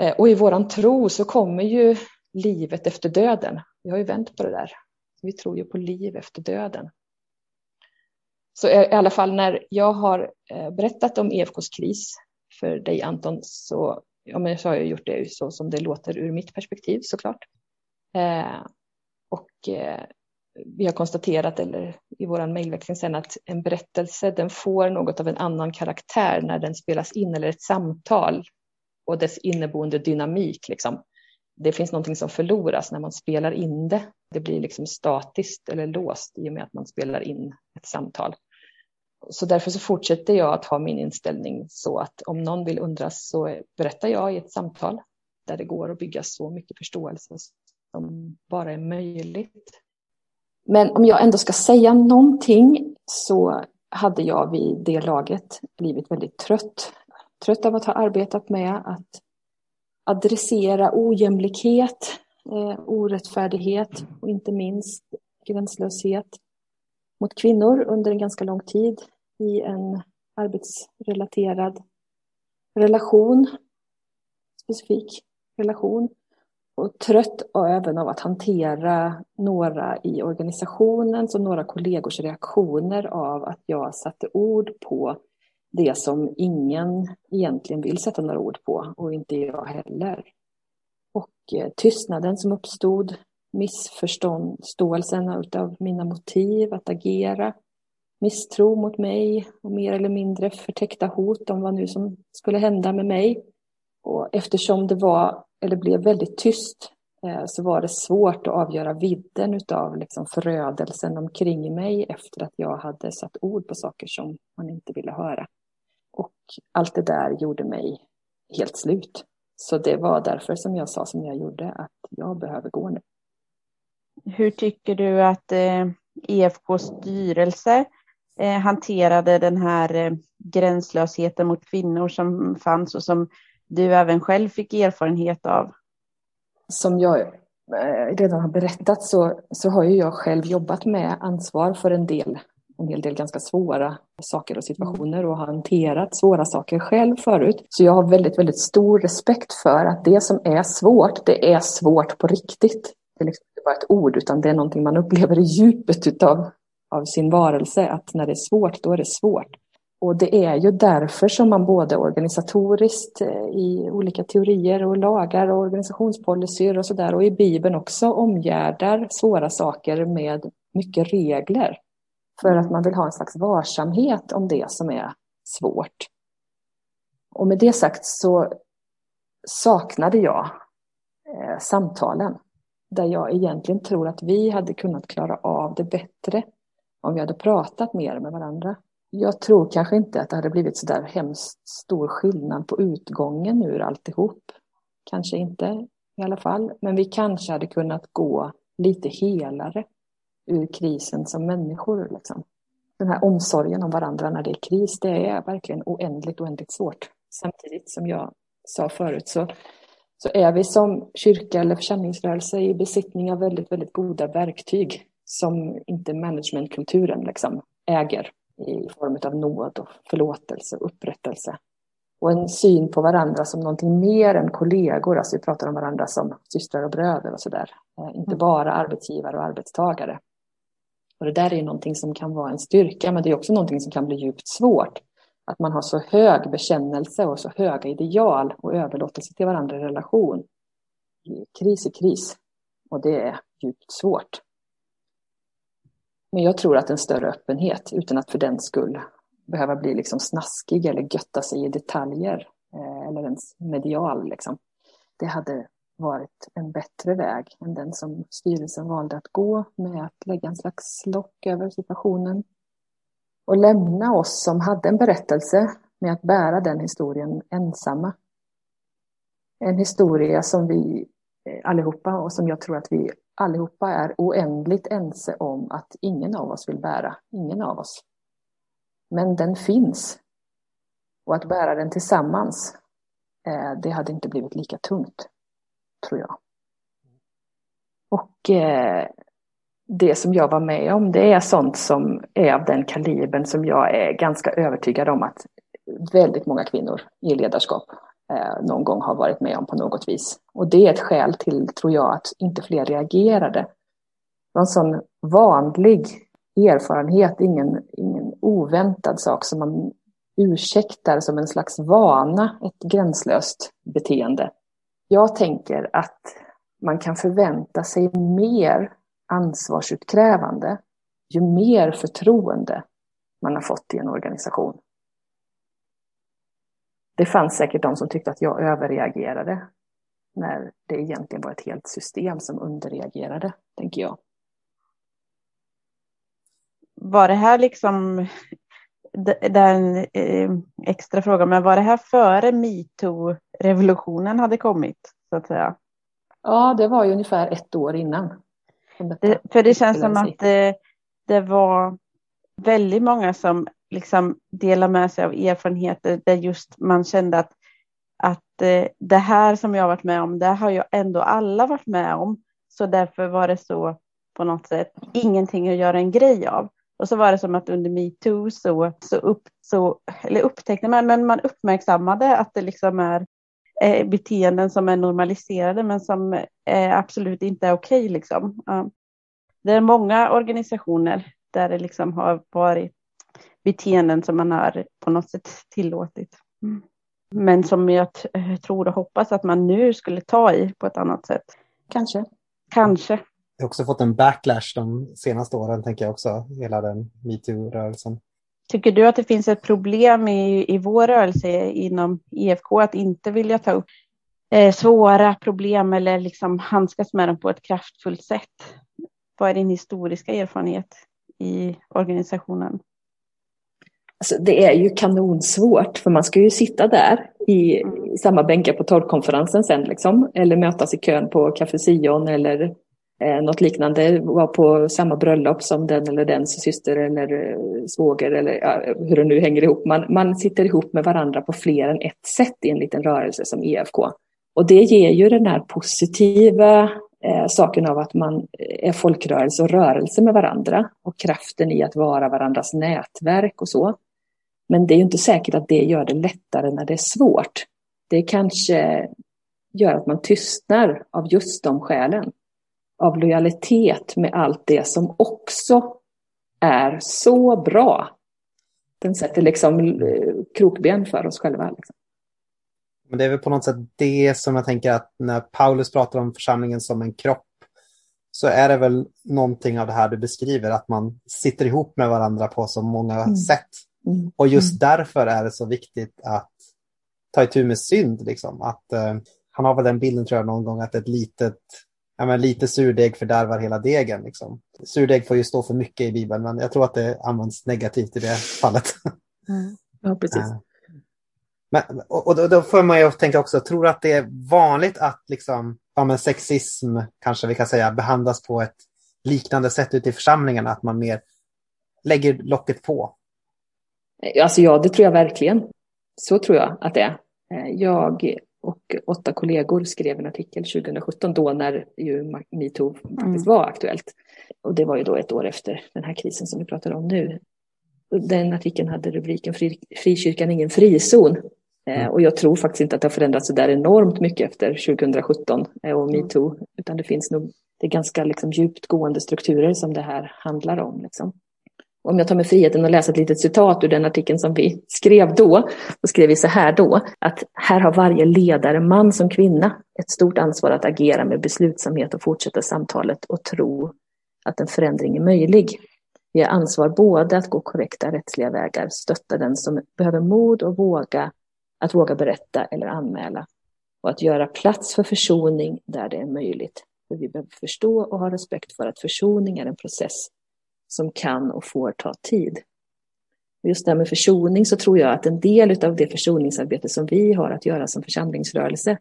Eh, och i våran tro så kommer ju livet efter döden. Vi har ju vänt på det där. Vi tror ju på liv efter döden. Så i alla fall när jag har eh, berättat om EFKs kris för dig Anton så, ja, men så har jag gjort det så som det låter ur mitt perspektiv såklart. Eh, och eh, vi har konstaterat, eller i vår mejlväxling sen, att en berättelse den får något av en annan karaktär när den spelas in, eller ett samtal och dess inneboende dynamik. Liksom. Det finns någonting som förloras när man spelar in det. Det blir liksom statiskt eller låst i och med att man spelar in ett samtal. Så därför så fortsätter jag att ha min inställning så att om någon vill undras så berättar jag i ett samtal där det går att bygga så mycket förståelse som bara är möjligt. Men om jag ändå ska säga någonting så hade jag vid det laget blivit väldigt trött. Trött av att ha arbetat med att adressera ojämlikhet, eh, orättfärdighet och inte minst gränslöshet mot kvinnor under en ganska lång tid i en arbetsrelaterad relation, specifik relation. Och trött även av att hantera några i organisationen, som några kollegors reaktioner av att jag satte ord på det som ingen egentligen vill sätta några ord på och inte jag heller. Och eh, tystnaden som uppstod missförståelsen av mina motiv att agera, misstro mot mig och mer eller mindre förtäckta hot om vad nu som skulle hända med mig. Och eftersom det var, eller blev väldigt tyst eh, så var det svårt att avgöra vidden av liksom förödelsen omkring mig efter att jag hade satt ord på saker som man inte ville höra. Och allt det där gjorde mig helt slut. Så det var därför som jag sa som jag gjorde, att jag behöver gå nu. Hur tycker du att eh, EFKs styrelse eh, hanterade den här eh, gränslösheten mot kvinnor som fanns och som du även själv fick erfarenhet av? Som jag redan har berättat så, så har ju jag själv jobbat med ansvar för en del en hel del ganska svåra saker och situationer och har hanterat svåra saker själv förut. Så jag har väldigt, väldigt stor respekt för att det som är svårt, det är svårt på riktigt. Det är liksom inte bara ett ord, utan det är någonting man upplever i djupet utav, av sin varelse, att när det är svårt, då är det svårt. Och det är ju därför som man både organisatoriskt eh, i olika teorier och lagar och organisationspolicyer och sådär och i Bibeln också omgärdar svåra saker med mycket regler. För att man vill ha en slags varsamhet om det som är svårt. Och med det sagt så saknade jag eh, samtalen där jag egentligen tror att vi hade kunnat klara av det bättre om vi hade pratat mer med varandra. Jag tror kanske inte att det hade blivit så där hemskt stor skillnad på utgången ur alltihop. Kanske inte i alla fall, men vi kanske hade kunnat gå lite helare ur krisen som människor. Liksom. Den här omsorgen om varandra när det är kris, det är verkligen oändligt, oändligt svårt. Samtidigt som jag sa förut så så är vi som kyrka eller församlingsrörelse i besittning av väldigt, väldigt goda verktyg som inte managementkulturen liksom äger i form av nåd och förlåtelse och upprättelse. Och en syn på varandra som någonting mer än kollegor, alltså vi pratar om varandra som systrar och bröder och sådär. Eh, inte mm. bara arbetsgivare och arbetstagare. Och det där är någonting som kan vara en styrka, men det är också någonting som kan bli djupt svårt. Att man har så hög bekännelse och så höga ideal och överlåtelse till varandra i relation. Kris är kris och det är djupt svårt. Men jag tror att en större öppenhet utan att för den skull behöva bli liksom snaskig eller götta sig i detaljer eh, eller ens medial. Liksom. Det hade varit en bättre väg än den som styrelsen valde att gå med att lägga en slags lock över situationen och lämna oss som hade en berättelse med att bära den historien ensamma. En historia som vi eh, allihopa och som jag tror att vi allihopa är oändligt ense om att ingen av oss vill bära. Ingen av oss. Men den finns. Och att bära den tillsammans, eh, det hade inte blivit lika tungt, tror jag. Och eh, det som jag var med om, det är sånt som är av den kalibern som jag är ganska övertygad om att väldigt många kvinnor i ledarskap eh, någon gång har varit med om på något vis. Och det är ett skäl till, tror jag, att inte fler reagerade. Det var en sån vanlig erfarenhet, ingen, ingen oväntad sak som man ursäktar som en slags vana, ett gränslöst beteende. Jag tänker att man kan förvänta sig mer ansvarsutkrävande ju mer förtroende man har fått i en organisation. Det fanns säkert de som tyckte att jag överreagerade när det egentligen var ett helt system som underreagerade, tänker jag. Var det här liksom, det är en eh, extra fråga, men var det här före metoo-revolutionen hade kommit, så att säga? Ja, det var ju ungefär ett år innan. Det, för det känns som att det, det var väldigt många som liksom delar med sig av erfarenheter där just man kände att, att eh, det här som jag varit med om, det har ju ändå alla varit med om. Så därför var det så på något sätt ingenting att göra en grej av. Och så var det som att under metoo så, så, upp, så eller upptäckte man, men man uppmärksammade att det liksom är eh, beteenden som är normaliserade men som eh, absolut inte är okej. Okay, liksom. Ja. Det är många organisationer där det liksom har varit beteenden som man har på något sätt tillåtit. Mm. Men som jag tror och hoppas att man nu skulle ta i på ett annat sätt. Kanske. Kanske. Jag har också fått en backlash de senaste åren, tänker jag också, hela den metoo-rörelsen. Tycker du att det finns ett problem i, i vår rörelse inom IFK att inte vilja ta upp eh, svåra problem eller liksom handskas med dem på ett kraftfullt sätt? Vad är din historiska erfarenhet i organisationen? Alltså, det är ju kanonsvårt för man ska ju sitta där i, samma bänkar på torgkonferensen sen liksom. Eller mötas i kön på Café Sion eller eh, något liknande. var på samma bröllop som den eller dens syster eller eh, svåger eller ja, hur det nu hänger ihop. Man, man sitter ihop med varandra på fler än ett sätt i en liten rörelse som EFK. Och det ger ju den här positiva eh, saken av att man eh, är folkrörelse och rörelse med varandra och kraften i att vara varandras nätverk och så. Men det är ju inte säkert att det gör det lättare när det är svårt. Det kanske gör att man tystnar av just de skälen. Av lojalitet med allt det som också är så bra. Den sätter liksom eh, krokben för oss själva. Liksom. Men det är väl på något sätt det som jag tänker att när Paulus pratar om församlingen som en kropp så är det väl någonting av det här du beskriver, att man sitter ihop med varandra på så många mm. sätt. Mm. Och just mm. därför är det så viktigt att ta itu med synd. Liksom. Att, uh, han har väl den bilden tror jag någon gång att ett litet, ja, men lite surdeg fördärvar hela degen. Liksom. Surdeg får ju stå för mycket i Bibeln men jag tror att det används negativt i det fallet. Mm. Ja, precis. Uh, men, och då, då får man ju tänka också, tror du att det är vanligt att liksom, ja, men sexism kanske vi kan säga behandlas på ett liknande sätt ute i församlingarna? Att man mer lägger locket på? Alltså ja, det tror jag verkligen. Så tror jag att det är. Eh, jag och åtta kollegor skrev en artikel 2017 då när ju metoo faktiskt mm. var aktuellt. Och det var ju då ett år efter den här krisen som vi pratar om nu. Den artikeln hade rubriken Fri, Frikyrkan ingen frizon. Eh, mm. Och jag tror faktiskt inte att det har förändrats så där enormt mycket efter 2017 eh, och mm. metoo. Utan det finns nog, det är ganska liksom djupt gående strukturer som det här handlar om. Liksom om jag tar mig friheten att läsa ett litet citat ur den artikeln som vi skrev då, så skrev vi så här då, att här har varje ledare, man som kvinna, ett stort ansvar att agera med beslutsamhet och fortsätta samtalet och tro att en förändring är möjlig. Vi har ansvar både att gå korrekta rättsliga vägar, stötta den som behöver mod och våga, att våga berätta eller anmäla och att göra plats för försoning där det är möjligt. För vi behöver förstå och ha respekt för att försoning är en process som kan och får ta tid. Just det här med försoning så tror jag att en del av det försoningsarbete som vi har att göra som församlingsrörelse,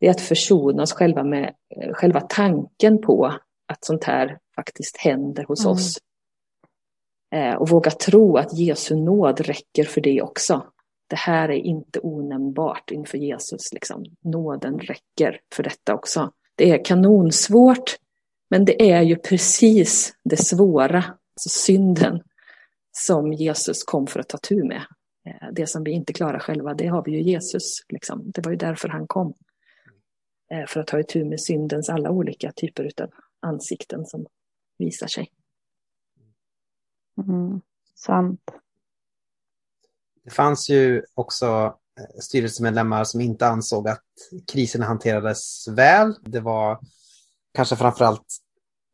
det är att försona oss själva med eh, själva tanken på att sånt här faktiskt händer hos mm. oss. Eh, och våga tro att Jesu nåd räcker för det också. Det här är inte onämnbart inför Jesus. Liksom. Nåden räcker för detta också. Det är kanonsvårt, men det är ju precis det svåra, alltså synden, som Jesus kom för att ta tur med. Eh, det som vi inte klarar själva, det har vi ju Jesus. Liksom. Det var ju därför han kom. Eh, för att ta itu med syndens alla olika typer av ansikten som visar sig. Mm, sant. Det fanns ju också eh, styrelsemedlemmar som inte ansåg att krisen hanterades väl. Det var kanske framförallt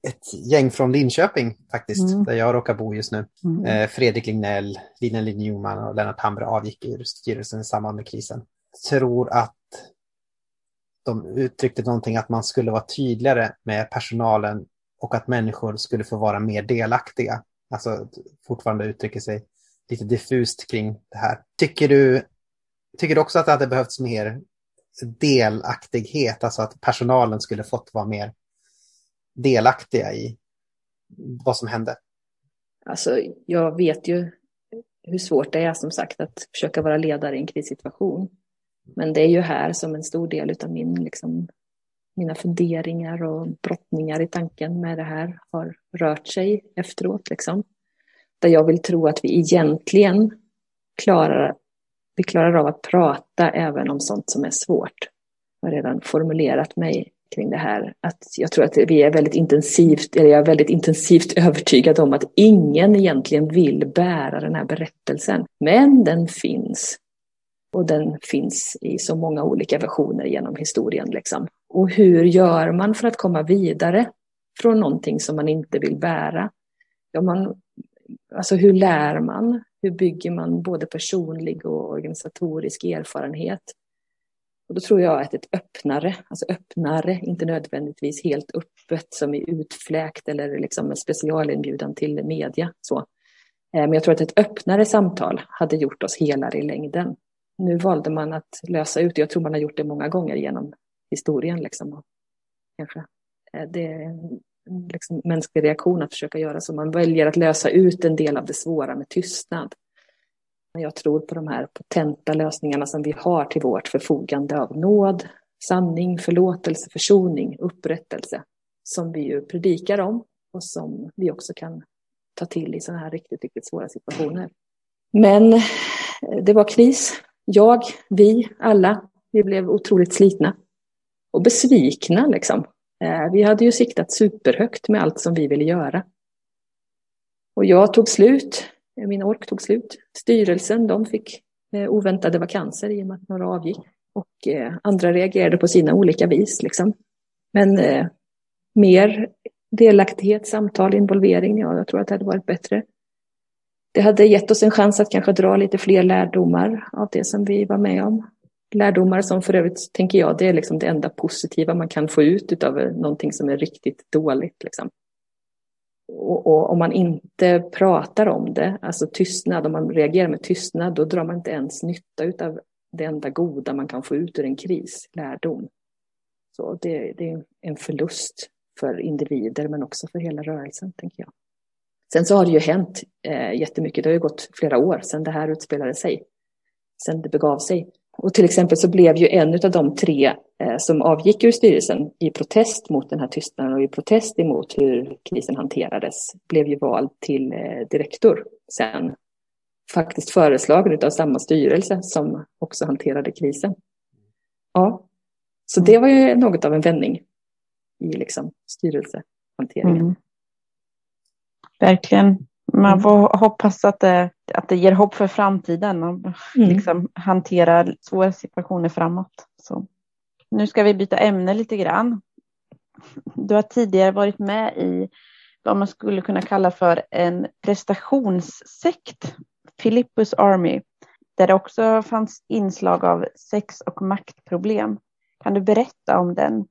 ett gäng från Linköping faktiskt, mm. där jag råkar bo just nu. Mm. Eh, Fredrik Lignell, Lina Newman och Lennart Hamre avgick ur styrelsen i samband med krisen. Tror att de uttryckte någonting att man skulle vara tydligare med personalen och att människor skulle få vara mer delaktiga. Alltså fortfarande uttrycker sig lite diffust kring det här. Tycker du, tycker du också att det hade behövts mer delaktighet, alltså att personalen skulle fått vara mer delaktiga i vad som hände? Alltså, jag vet ju hur svårt det är som sagt att försöka vara ledare i en krissituation. Men det är ju här som en stor del av min, liksom, mina funderingar och brottningar i tanken med det här har rört sig efteråt. Liksom. Där jag vill tro att vi egentligen klarar, vi klarar av att prata även om sånt som är svårt. Jag har redan formulerat mig kring det här. Att jag tror att vi är väldigt intensivt, eller jag är väldigt intensivt <laughs> övertygad om att ingen egentligen vill bära den här berättelsen. Men den finns. Och den finns i så många olika versioner genom historien. Liksom. Och hur gör man för att komma vidare från någonting som man inte vill bära? Ja, man, alltså hur lär man? Hur bygger man både personlig och organisatorisk erfarenhet? Och då tror jag att ett öppnare, alltså öppnare, inte nödvändigtvis helt öppet som är utfläkt eller liksom en specialinbjudan till media. Så. Eh, men jag tror att ett öppnare samtal hade gjort oss helare i längden. Nu valde man att lösa ut, jag tror man har gjort det många gånger genom historien. Liksom. Kanske. Eh, det är en liksom mänsklig reaktion att försöka göra så. Man väljer att lösa ut en del av det svåra med tystnad. Jag tror på de här potenta lösningarna som vi har till vårt förfogande av nåd, sanning, förlåtelse, försoning, upprättelse. Som vi ju predikar om och som vi också kan ta till i sådana här riktigt, riktigt svåra situationer. Men eh, det var kris. Jag, vi, alla, vi blev otroligt slitna och besvikna liksom. Eh, vi hade ju siktat superhögt med allt som vi ville göra. Och jag tog slut Eh, min ork tog slut. Styrelsen, de fick eh, oväntade vakanser i och med att några avgick. Och eh, andra reagerade på sina olika vis. Liksom. Men eh, mer delaktighet, samtal, involvering, ja, jag tror att det hade varit bättre. Det hade gett oss en chans att kanske dra lite fler lärdomar av det som vi var med om. Lärdomar som för övrigt, tänker jag, det är liksom det enda positiva man kan få ut av någonting som är riktigt dåligt. Liksom. Och, och, om man inte pratar om det, alltså tystnad, om man reagerar med tystnad, då drar man inte ens nytta av det enda goda man kan få ut ur en kris, lärdom. Så det, det är en förlust för individer men också för hela rörelsen, tänker jag. Sen så har det ju hänt eh, jättemycket, det har ju gått flera år sedan det här utspelade sig, sedan det begav sig. Och till exempel så blev ju en av de tre eh, som avgick ur styrelsen i protest mot den här tystnaden och i protest emot hur krisen hanterades, blev ju vald till eh, direktor sen. Faktiskt föreslagen av samma styrelse som också hanterade krisen. Ja, så det var ju något av en vändning i liksom styrelsehanteringen. Mm. Verkligen. Man mm. får hoppas att det, att det ger hopp för framtiden och mm. liksom hantera svåra situationer framåt. Så. Nu ska vi byta ämne lite grann. Du har tidigare varit med i vad man skulle kunna kalla för en prestationssekt, Philippus Army, där det också fanns inslag av sex och maktproblem. Kan du berätta om den?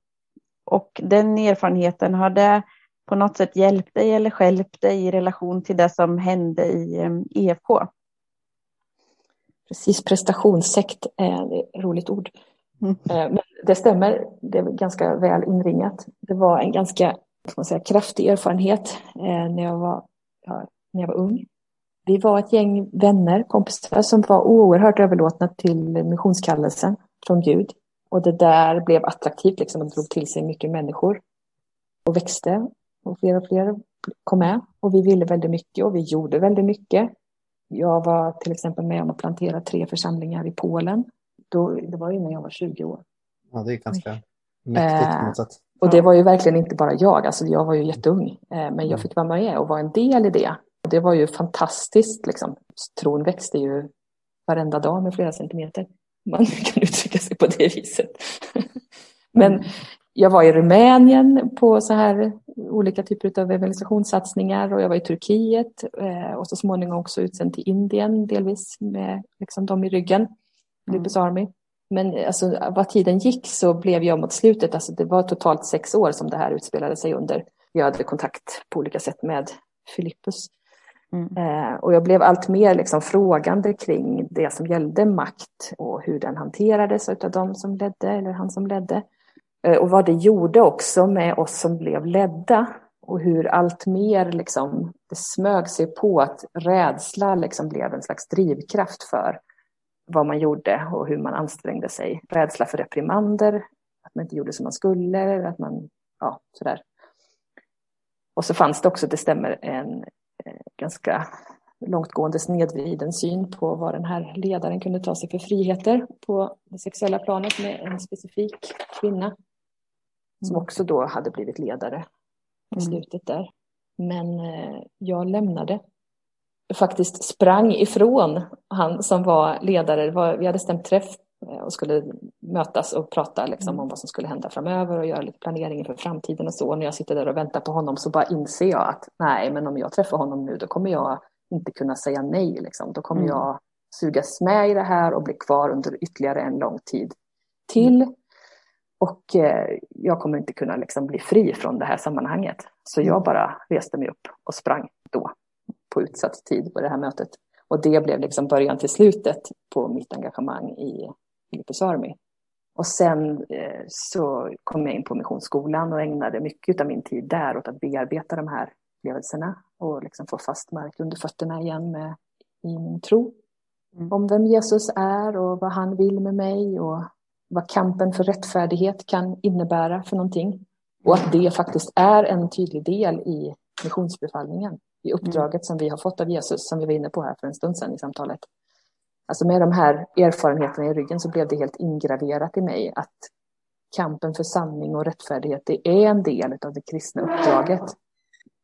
Och den erfarenheten, har det på något sätt hjälpt dig eller skälpt dig i relation till det som hände i EFK? Precis, prestationssekt är ett roligt ord. Mm. Men det stämmer, det är ganska väl inringat. Det var en ganska man säga, kraftig erfarenhet när jag, var, när jag var ung. Vi var ett gäng vänner, kompisar, som var oerhört överlåtna till missionskallelsen från Gud. Och det där blev attraktivt, liksom, och drog till sig mycket människor. Och växte, och fler och fler kom med. Och vi ville väldigt mycket och vi gjorde väldigt mycket. Jag var till exempel med om att plantera tre församlingar i Polen. Då, det var innan jag var 20 år. Ja, det är ganska mäktigt på något sätt. Och det var ju verkligen inte bara jag, alltså jag var ju jätteung. Eh, men jag mm. fick vara med och vara en del i det. Det var ju fantastiskt. Liksom. Tron växte ju varenda dag med flera centimeter. Man <laughs> kan uttrycka sig på det viset. <laughs> Men mm. Jag var i Rumänien på så här olika typer av evangelisationssatsningar och jag var i Turkiet eh, och så småningom också utsänd till Indien delvis med liksom dem i ryggen, Lupus mm. Army. Men alltså, vad tiden gick så blev jag mot slutet, alltså det var totalt sex år som det här utspelade sig under. Jag hade kontakt på olika sätt med Filippus. Mm. Eh, och jag blev allt mer liksom frågande kring det som gällde makt och hur den hanterades av de som ledde eller han som ledde. Eh, och vad det gjorde också med oss som blev ledda och hur allt mer liksom, det smög sig på att rädsla liksom blev en slags drivkraft för vad man gjorde och hur man ansträngde sig. Rädsla för reprimander, att man inte gjorde som man skulle, att man, ja, sådär. Och så fanns det också, det stämmer, en eh, ganska långtgående snedvriden syn på vad den här ledaren kunde ta sig för friheter på det sexuella planet med en specifik kvinna som mm. också då hade blivit ledare i mm. slutet där. Men eh, jag lämnade faktiskt sprang ifrån han som var ledare. vi hade stämt träff eh, och skulle mötas och prata liksom om mm. vad som skulle hända framöver och göra lite planering inför framtiden och så. Och när jag sitter där och väntar på honom så bara inser jag att nej, men om jag träffar honom nu då kommer jag inte kunna säga nej. Liksom. Då kommer mm. jag sugas med i det här och bli kvar under ytterligare en lång tid till. Mm. Och eh, jag kommer inte kunna liksom bli fri från det här sammanhanget. Så jag mm. bara reste mig upp och sprang då på utsatt tid på det här mötet. Och det blev liksom början till slutet på mitt engagemang i Philippus Army. Och sen eh, så kom jag in på Missionsskolan och ägnade mycket av min tid där åt att bearbeta de här upplevelserna och liksom få fast mark under fötterna igen med, i min tro. Mm. Om vem Jesus är och vad han vill med mig och vad kampen för rättfärdighet kan innebära för någonting. Och att det faktiskt är en tydlig del i missionsbefallningen i uppdraget mm. som vi har fått av Jesus, som vi var inne på här för en stund sedan i samtalet. Alltså med de här erfarenheterna i ryggen så blev det helt ingraverat i mig att kampen för sanning och rättfärdighet, det är en del av det kristna uppdraget.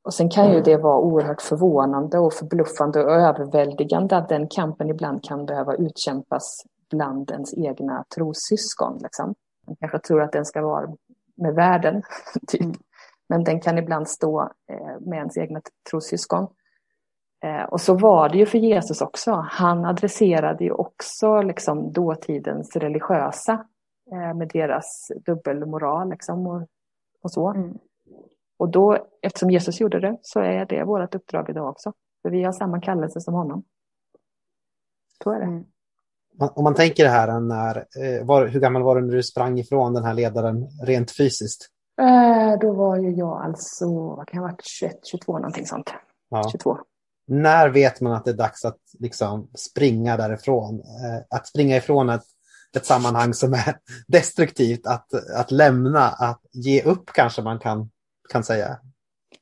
Och sen kan ju det vara oerhört förvånande och förbluffande och överväldigande att den kampen ibland kan behöva utkämpas bland ens egna trossyskon. Liksom. Man kanske tror att den ska vara med världen, <laughs> typ. Mm. Men den kan ibland stå eh, med ens egna trossyskon. Eh, och så var det ju för Jesus också. Han adresserade ju också liksom dåtidens religiösa eh, med deras dubbelmoral liksom och, och så. Mm. Och då, eftersom Jesus gjorde det, så är det vårt uppdrag idag också. För vi har samma kallelse som honom. Så är det. Mm. Om man tänker det här, när, var, hur gammal var du när du sprang ifrån den här ledaren rent fysiskt? Eh, då var ju jag alltså, vad kan jag ha varit, 21, 22 någonting sånt. Ja. 22. När vet man att det är dags att liksom springa därifrån? Eh, att springa ifrån ett, ett sammanhang som är <laughs> destruktivt, att, att lämna, att ge upp kanske man kan, kan säga.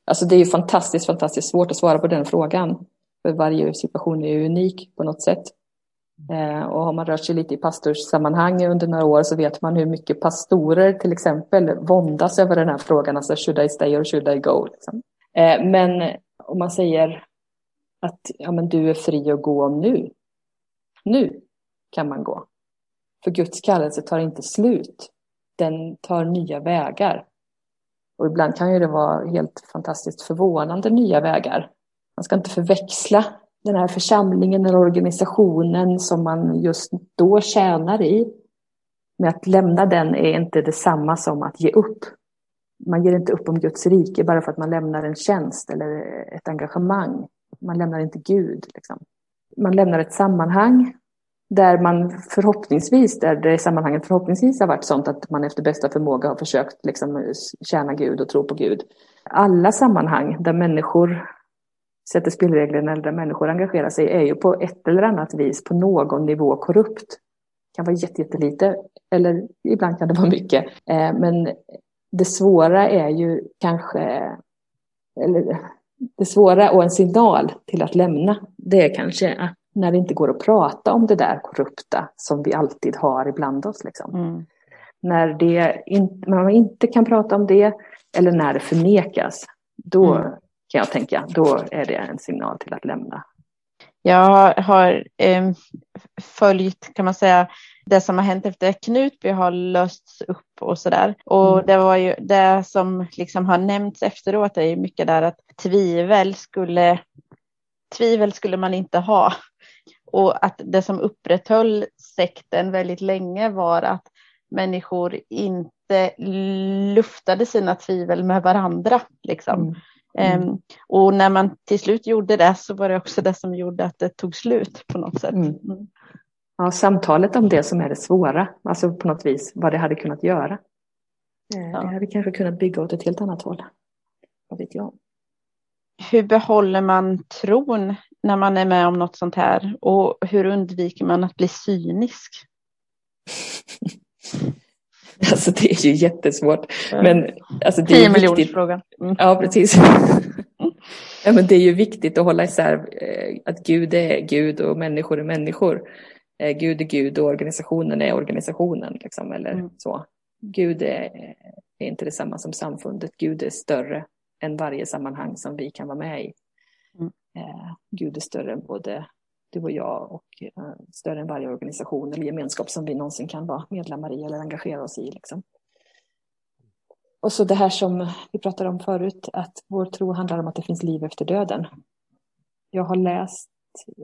Alltså det är ju fantastiskt, fantastiskt svårt att svara på den frågan. För varje situation är ju unik på något sätt. Eh, och har man rört sig lite i pastorssammanhang under några år så vet man hur mycket pastorer till exempel våndas över den här frågan, alltså should I stay or should I go? Liksom. Eh, men om man säger att ja, men du är fri att gå nu, nu kan man gå. För Guds kallelse tar inte slut, den tar nya vägar. Och ibland kan ju det vara helt fantastiskt förvånande nya vägar. Man ska inte förväxla den här församlingen eller organisationen som man just då tjänar i. Men att lämna den är inte detsamma som att ge upp. Man ger inte upp om Guds rike bara för att man lämnar en tjänst eller ett engagemang. Man lämnar inte Gud. Liksom. Man lämnar ett sammanhang där man förhoppningsvis, där det sammanhanget förhoppningsvis har varit sånt att man efter bästa förmåga har försökt liksom tjäna Gud och tro på Gud. Alla sammanhang där människor sätter spelreglerna eller där människor engagerar sig är ju på ett eller annat vis på någon nivå korrupt. Det kan vara jättelite eller ibland kan det vara mycket. Eh, men det svåra är ju kanske, eller det svåra och en signal till att lämna, det är kanske att när det inte går att prata om det där korrupta som vi alltid har ibland oss. Liksom. Mm. När, det in, man inte kan prata om det eller när det förnekas, då mm. Kan jag tänka, då är det en signal till att lämna. Jag har eh, följt, kan man säga, det som har hänt efter Knutby har lösts upp och sådär. Och mm. det var ju det som liksom har nämnts efteråt är mycket där att tvivel skulle, tvivel skulle man inte ha. Och att det som upprätthöll sekten väldigt länge var att människor inte luftade sina tvivel med varandra. Liksom. Mm. Mm. Um, och när man till slut gjorde det så var det också det som gjorde att det tog slut på något sätt. Mm. mm. Ja, samtalet om det som är det svåra, alltså på något vis vad det hade kunnat göra. Eh, ja. Det hade kanske kunnat bygga åt ett helt annat håll. Vad vet jag. Hur behåller man tron när man är med om något sånt här? Och hur undviker man att bli cynisk? <laughs> <laughs> alltså det är ju jättesvårt. Men, alltså, det är viktigt. frågan. Mm. Ja, precis. <laughs> ja, men det är ju viktigt att hålla isär eh, att Gud är Gud och människor är människor. Eh, Gud är Gud och organisationen är organisationen. Liksom, eller mm. så. Gud är, är inte detsamma som samfundet. Gud är större än varje sammanhang som vi kan vara med i. Mm. Eh, Gud är större än både du och jag och eh, större än varje organisation eller gemenskap som vi någonsin kan vara medlemmar i eller engagera oss i. Liksom. Och så det här som vi pratade om förut, att vår tro handlar om att det finns liv efter döden. Jag har läst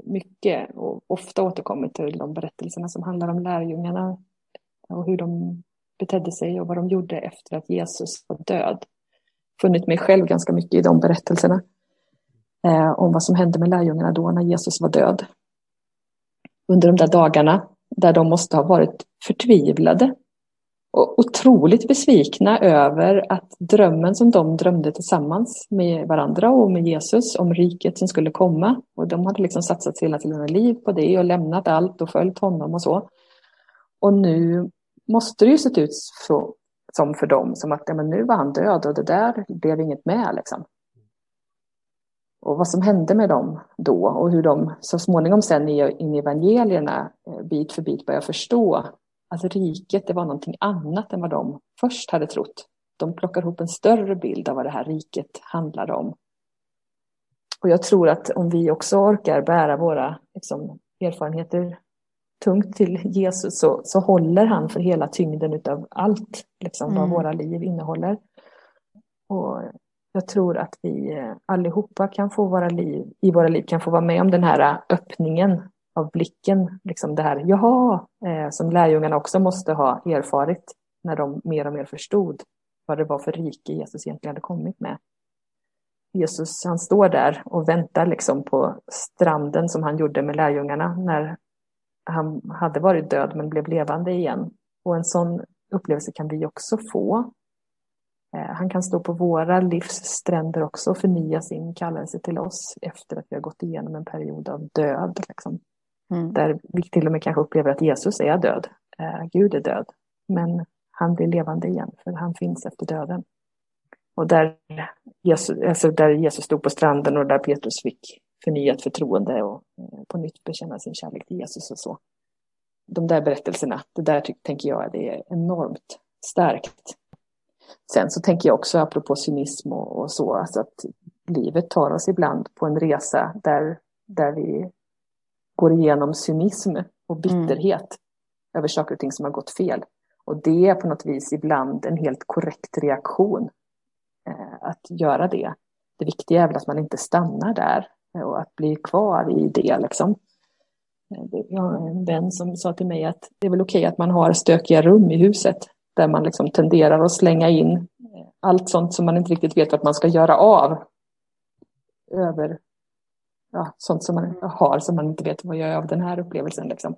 mycket och ofta återkommit till de berättelserna som handlar om lärjungarna och hur de betedde sig och vad de gjorde efter att Jesus var död. Funnit mig själv ganska mycket i de berättelserna eh, om vad som hände med lärjungarna då när Jesus var död. Under de där dagarna där de måste ha varit förtvivlade och otroligt besvikna över att drömmen som de drömde tillsammans med varandra och med Jesus om riket som skulle komma. Och de hade liksom satsat hela sina liv på det och lämnat allt och följt honom och så. Och nu måste det ju sett ut så, som för dem som att ja, men nu var han död och det där blev inget med. Liksom. Och vad som hände med dem då och hur de så småningom sen in i evangelierna eh, bit för bit börjar förstå att riket det var någonting annat än vad de först hade trott. De plockar ihop en större bild av vad det här riket handlade om. Och jag tror att om vi också orkar bära våra liksom, erfarenheter tungt till Jesus så, så håller han för hela tyngden av allt liksom, mm. vad våra liv innehåller. Och jag tror att vi eh, allihopa kan få våra liv, i våra liv kan få vara med om den här eh, öppningen av blicken. Liksom det här jaha, eh, som lärjungarna också måste ha erfarit när de mer och mer förstod vad det var för rike Jesus egentligen hade kommit med. Jesus han står där och väntar liksom på stranden som han gjorde med lärjungarna när han hade varit död men blev levande igen. Och en sån upplevelse kan vi också få. Eh, han kan stå på våra livs stränder också och förnya sin kallelse till oss efter att vi har gått igenom en period av död. Liksom. Mm. Där vi till och med kanske upplever att Jesus är död. Eh, Gud är död. Men han blir levande igen, för han finns efter döden. Och där Jesus, alltså där Jesus stod på stranden och där Petrus fick förnyat förtroende och eh, på nytt bekänna sin kärlek till Jesus och så. De där berättelserna, det där tänker jag det är enormt starkt. Sen så tänker jag också apropå cynism och, och så, alltså att livet tar oss ibland på en resa där, där vi går igenom cynism och bitterhet mm. över saker och ting som har gått fel. Och det är på något vis ibland en helt korrekt reaktion eh, att göra det. Det viktiga är väl att man inte stannar där och att bli kvar i det. Liksom. Eh, jag har en vän som sa till mig att det är väl okej att man har stökiga rum i huset där man liksom tenderar att slänga in eh, allt sånt som man inte riktigt vet vad man ska göra av över ja, sånt som man har som man inte vet vad jag gör av den här upplevelsen. Liksom.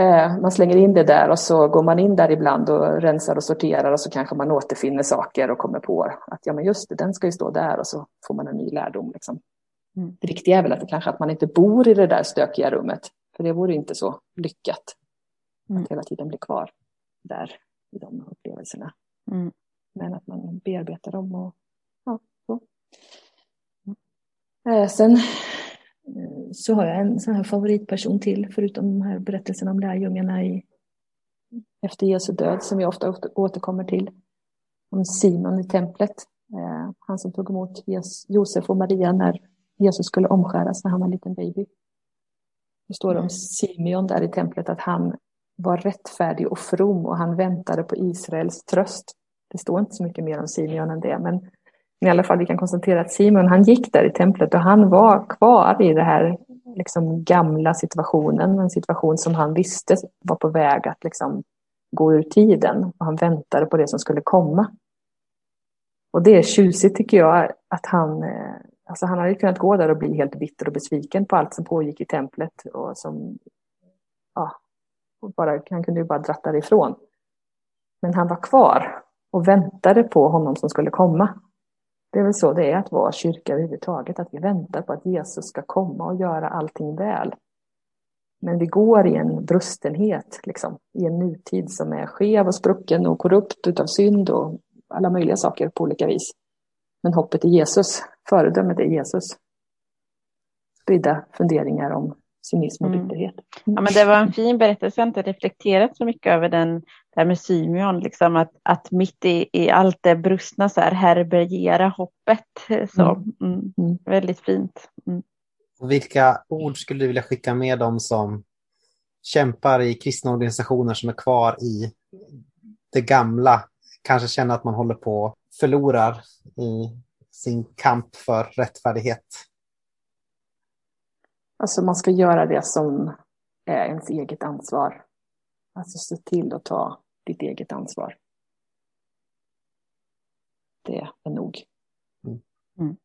Eh, man slänger in det där och så går man in där ibland och rensar och sorterar och så kanske man återfinner saker och kommer på att ja men just det, den ska ju stå där och så får man en ny lärdom. Liksom. Mm. Det viktiga är väl att det kanske att man inte bor i det där stökiga rummet, för det vore inte så lyckat mm. att hela tiden bli kvar där i de upplevelserna. Mm. Men att man bearbetar dem och ja, så. Eh, sen Eh, så har jag en sån här favoritperson till, förutom de här berättelserna om lärjungarna i, efter Jesu död, som vi ofta återkommer till. Om Simon i templet, eh, han som tog emot Josef och Maria när Jesus skulle omskäras när han var en liten baby. Det står om Simeon där i templet att han var rättfärdig och from och han väntade på Israels tröst. Det står inte så mycket mer om Simeon än det, men i alla fall vi kan konstatera att Simon han gick där i templet och han var kvar i den här liksom, gamla situationen, en situation som han visste var på väg att liksom, gå ur tiden och han väntade på det som skulle komma. Och det är tjusigt tycker jag att han, eh, alltså han hade kunnat gå där och bli helt bitter och besviken på allt som pågick i templet och som, ja, bara, han kunde ju bara dratt därifrån. Men han var kvar och väntade på honom som skulle komma. Det är väl så det är att vara kyrka överhuvudtaget, att vi väntar på att Jesus ska komma och göra allting väl. Men vi går i en brustenhet, liksom, i en nutid som är skev och sprucken och korrupt utav synd och alla möjliga saker på olika vis. Men hoppet är Jesus, föredömet är Jesus. Spridda funderingar om cynism och mm. bitterhet. Mm. Ja, men det var en fin berättelse, jag har inte reflekterat så mycket över den där med Symeon, liksom att, att mitt i, i allt det brustna så här härbärgera hoppet. Så, mm. mm. Mm. Väldigt fint. Mm. Vilka ord skulle du vilja skicka med dem som kämpar i kristna organisationer som är kvar i det gamla, kanske känner att man håller på förlorar i sin kamp för rättfärdighet? Alltså man ska göra det som är ens eget ansvar. Alltså se till att ta ditt eget ansvar. Det är nog. Mm. Mm.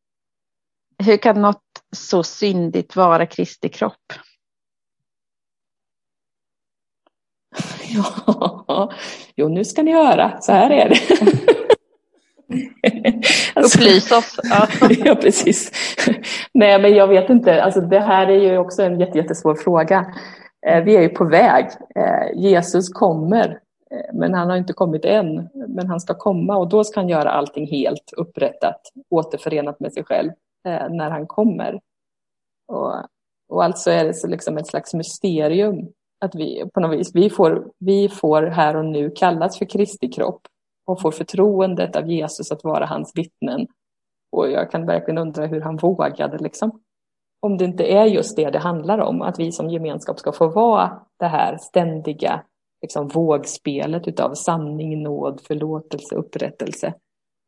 Hur kan något så syndigt vara Kristi kropp? <laughs> Ja, jo nu ska ni höra, så här är det. <laughs> <laughs> alltså, Upplys oss. Ja. <laughs> ja, precis. Nej, men jag vet inte. Alltså, det här är ju också en jättesvår fråga. Eh, vi är ju på väg. Eh, Jesus kommer, eh, men han har inte kommit än. Men han ska komma och då ska han göra allting helt upprättat, återförenat med sig själv när han kommer. Och, och alltså är det så liksom ett slags mysterium att vi på något vis, vi får, vi får här och nu kallas för Kristi kropp och får förtroendet av Jesus att vara hans vittnen. Och jag kan verkligen undra hur han vågade liksom. Om det inte är just det det handlar om, att vi som gemenskap ska få vara det här ständiga liksom, vågspelet utav sanning, nåd, förlåtelse, upprättelse.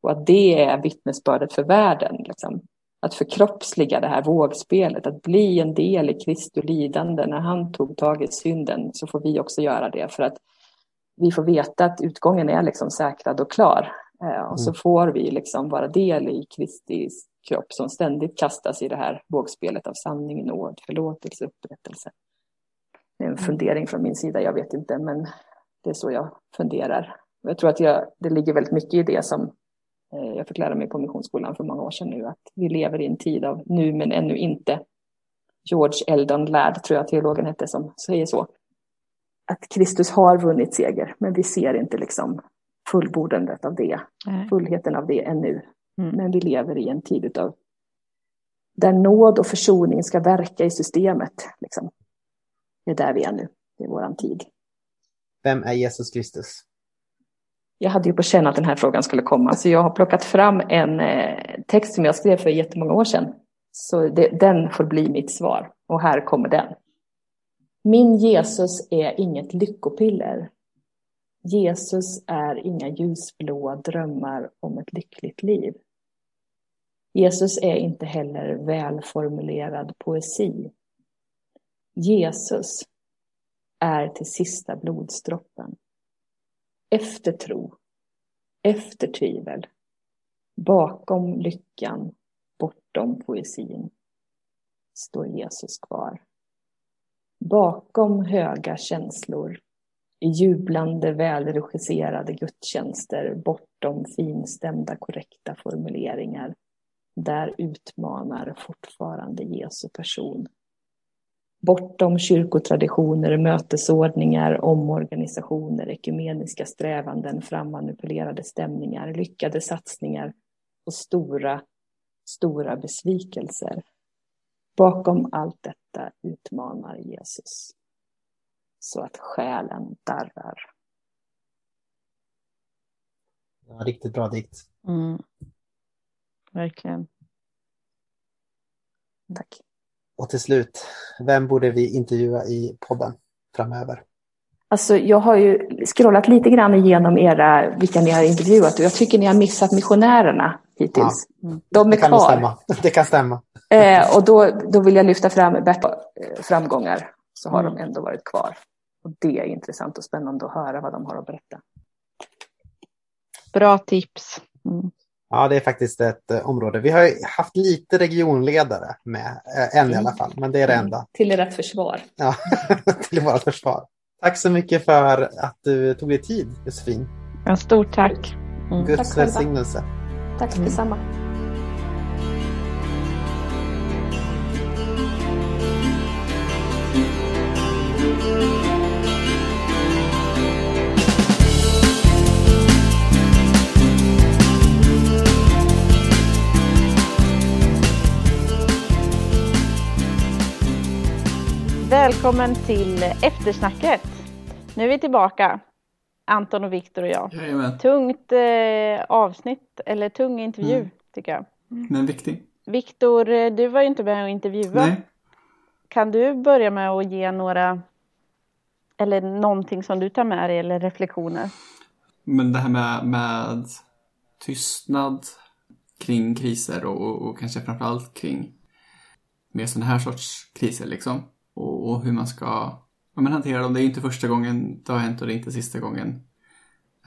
Och att det är vittnesbördet för världen. Liksom. Att förkroppsliga det här vågspelet, att bli en del i Kristi lidande. När han tog tag i synden så får vi också göra det. För att vi får veta att utgången är liksom säkrad och klar. Eh, och så mm. får vi liksom vara del i Kristi kropp som ständigt kastas i det här vågspelet av sanning, nåd, förlåtelse, upprättelse. Det är en mm. fundering från min sida, jag vet inte, men det är så jag funderar. Jag tror att jag, det ligger väldigt mycket i det som eh, jag fick lära mig på Missionsskolan för många år sedan nu, att vi lever i en tid av nu men ännu inte. George Eldon Ladd, tror jag teologen hette, som säger så att Kristus har vunnit seger, men vi ser inte liksom fullbordandet av det, Nej. fullheten av det ännu. Mm. Men vi lever i en tid av där nåd och försoning ska verka i systemet. Liksom. Det är där vi är nu, det är våran tid. Vem är Jesus Kristus? Jag hade ju på känn att den här frågan skulle komma, så jag har plockat fram en eh, text som jag skrev för jättemånga år sedan. Så det, den får bli mitt svar, och här kommer den. Min Jesus är inget lyckopiller. Jesus är inga ljusblåa drömmar om ett lyckligt liv. Jesus är inte heller välformulerad poesi. Jesus är till sista blodsdroppen. Efter tro, efter tvivel, bakom lyckan, bortom poesin, står Jesus kvar bakom höga känslor, i jublande välregisserade gudstjänster, bortom finstämda korrekta formuleringar, där utmanar fortfarande Jesu person. Bortom kyrkotraditioner, mötesordningar, omorganisationer, ekumeniska strävanden, frammanipulerade stämningar, lyckade satsningar och stora, stora besvikelser. Bakom allt detta utmanar Jesus så att själen darrar. Ja, riktigt bra dikt. Mm. Verkligen. Tack. Och till slut, vem borde vi intervjua i podden framöver? Alltså, jag har ju scrollat lite grann igenom era, vilka ni har intervjuat och jag tycker ni har missat missionärerna hittills. Ja. Mm. De är det kan kvar. Stämma. Det kan stämma. Eh, och då, då vill jag lyfta fram Bert framgångar, så har mm. de ändå varit kvar. Och det är intressant och spännande att höra vad de har att berätta. Bra tips. Mm. Ja, det är faktiskt ett uh, område. Vi har haft lite regionledare med, uh, än mm. i alla fall, men det är det mm. enda. Till ert försvar. Ja, <laughs> till vårt försvar. Tack så mycket för att du tog dig tid, Josefin. Ja, stort tack. Mm. Guds välsignelse. Tack mm. Välkommen till eftersnacket. Nu är vi tillbaka. Anton och Viktor och jag. Jajamän. Tungt eh, avsnitt, eller tung intervju mm. tycker jag. Men viktig. Viktor, eh, du var ju inte med och intervjua. Nej. Kan du börja med att ge några, eller någonting som du tar med dig eller reflektioner? Men det här med, med tystnad kring kriser och, och kanske framförallt kring mer sådana här sorts kriser liksom och, och hur man ska ja, men hantera dem. Det är ju inte första gången det har hänt och det är inte sista gången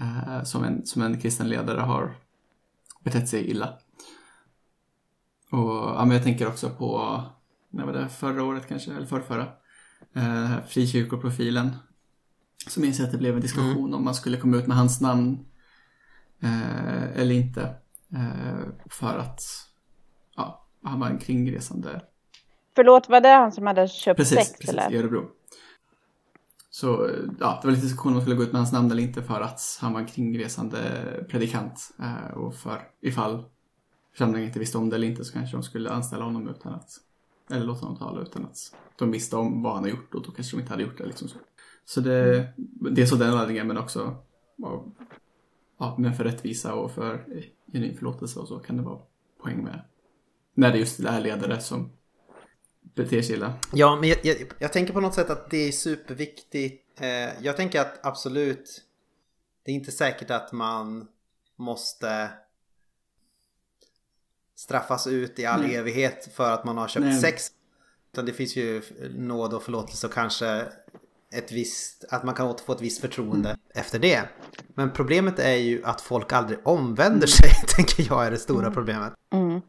eh, som, en, som en kristen ledare har betett sig illa. Och ja, men jag tänker också på, när var det, förra året kanske, eller förrförra, eh, frikyrkoprofilen. Som minns att det blev en diskussion mm. om man skulle komma ut med hans namn eh, eller inte. Eh, för att ja, han var en kringresande Förlåt, var det han som hade köpt precis, sex? Precis, eller? i Örebro. Så ja, det var lite diskussion om man skulle gå ut med hans namn eller inte för att han var en kringresande predikant. Eh, och för ifall församlingen inte visste om det eller inte så kanske de skulle anställa honom utan att, eller låta honom tala utan att de visste om vad han har gjort och då kanske de inte hade gjort det. Liksom så så det, det är så den laddningen men också ja, men för rättvisa och för genuin förlåtelse och så kan det vara poäng med när det just är ledare som beter sig illa. Ja, men jag, jag, jag, tänker på något sätt att det är superviktigt. Eh, jag tänker att absolut, det är inte säkert att man måste straffas ut i all Nej. evighet för att man har köpt Nej. sex. Utan det finns ju nåd och förlåtelse och kanske ett visst, att man kan återfå ett visst förtroende mm. efter det. Men problemet är ju att folk aldrig omvänder mm. sig, <laughs> tänker jag är det stora mm. problemet. Mm.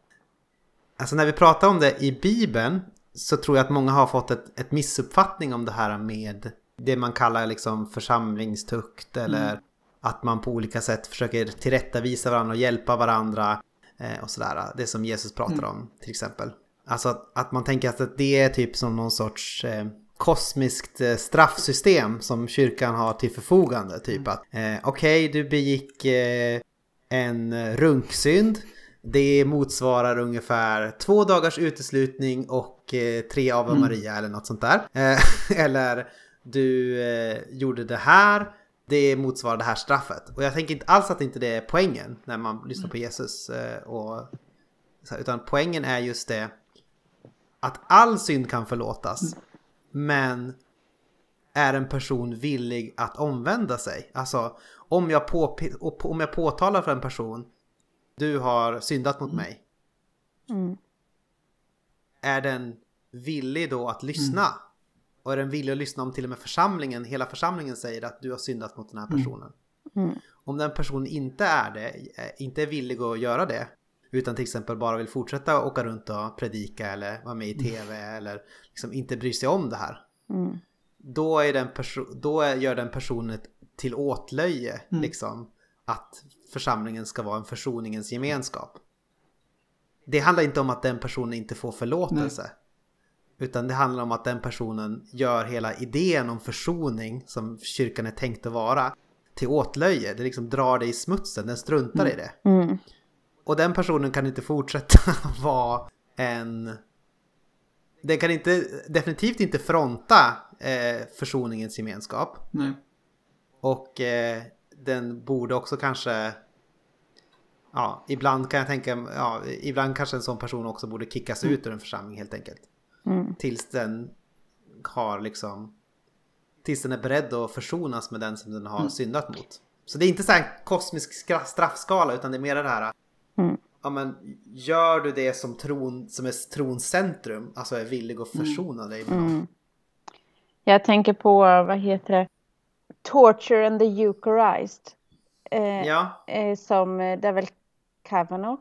Alltså när vi pratar om det i Bibeln så tror jag att många har fått ett, ett missuppfattning om det här med det man kallar liksom församlingstukt eller mm. att man på olika sätt försöker tillrättavisa varandra och hjälpa varandra eh, och sådär. Det som Jesus pratar mm. om till exempel. Alltså att, att, man tänker att det är typ som någon sorts eh, kosmiskt eh, straffsystem som kyrkan har till förfogande. Typ mm. att eh, okej, okay, du begick eh, en runksynd det motsvarar ungefär två dagars uteslutning och eh, tre Ave mm. Maria eller något sånt där. Eh, <laughs> eller du eh, gjorde det här, det motsvarar det här straffet. Och jag tänker inte alls att inte det är poängen när man lyssnar på mm. Jesus. Och, utan poängen är just det att all synd kan förlåtas. Mm. Men är en person villig att omvända sig? Alltså om jag, på, om jag påtalar för en person du har syndat mot mig. Mm. Är den villig då att lyssna? Mm. Och är den villig att lyssna om till och med församlingen, hela församlingen säger att du har syndat mot den här mm. personen. Mm. Om den personen inte är det, eh, inte är villig att göra det, utan till exempel bara vill fortsätta åka runt och predika eller vara med i mm. tv eller liksom inte bryr sig om det här. Mm. Då, är den då gör den personen till åtlöje mm. liksom att församlingen ska vara en försoningens gemenskap. Det handlar inte om att den personen inte får förlåtelse. Nej. Utan det handlar om att den personen gör hela idén om försoning som kyrkan är tänkt att vara till åtlöje. Det liksom drar det i smutsen, den struntar mm. i det. Mm. Och den personen kan inte fortsätta <laughs> vara en... Den kan inte, definitivt inte fronta eh, försoningens gemenskap. Nej. Och eh, den borde också kanske... Ja, ibland kan jag tänka, ja, ibland kanske en sån person också borde kickas ut ur en församling helt enkelt. Mm. Tills den har liksom... Tills den är beredd att försonas med den som den har mm. syndat mot. Så det är inte så här en kosmisk straffskala utan det är mer det här... Mm. Ja men gör du det som tron, som är trons centrum, alltså är villig att mm. försona dig med någon. Mm. Jag tänker på, vad heter det? Torture and the Eucharist. Eh, ja. Eh, som, eh, det är väl Kavanaugh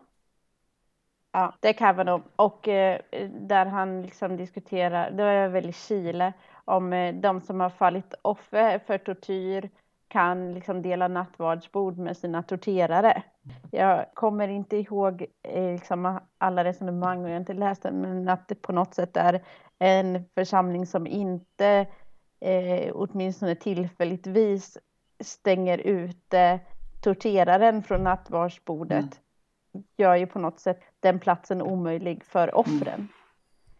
Ja, det är Kavanaugh och eh, där han liksom diskuterar, det var väl i Chile, om eh, de som har fallit offer för tortyr kan liksom dela nattvardsbord med sina torterare. Jag kommer inte ihåg eh, liksom alla resonemang och jag har inte läst den, men att det på något sätt är en församling som inte eh, åtminstone tillfälligtvis stänger ute torteraren från nattvardsbordet. Mm gör ju på något sätt den platsen omöjlig för offren. Mm.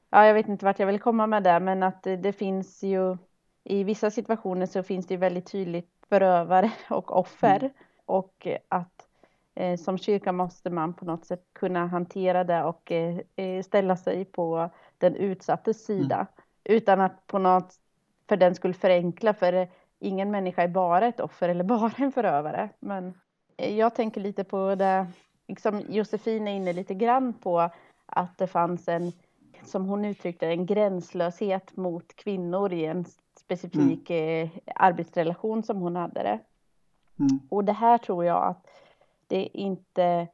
Ja, jag vet inte vart jag vill komma med det, men att det, det finns ju i vissa situationer så finns det ju väldigt tydligt förövare och offer mm. och att eh, som kyrka måste man på något sätt kunna hantera det och eh, eh ställa sig på den utsattes sida mm. utan att på något för den skulle förenkla för ingen människa är bara ett offer eller <laughs> bara en förövare. Men eh, jag tänker lite på det liksom Josefin är inne lite grann på att det fanns en, som hon uttryckte en gränslöshet mot kvinnor i en specifik mm. Eh, arbetsrelation som hon hade det. Mm. Och det här tror jag att det inte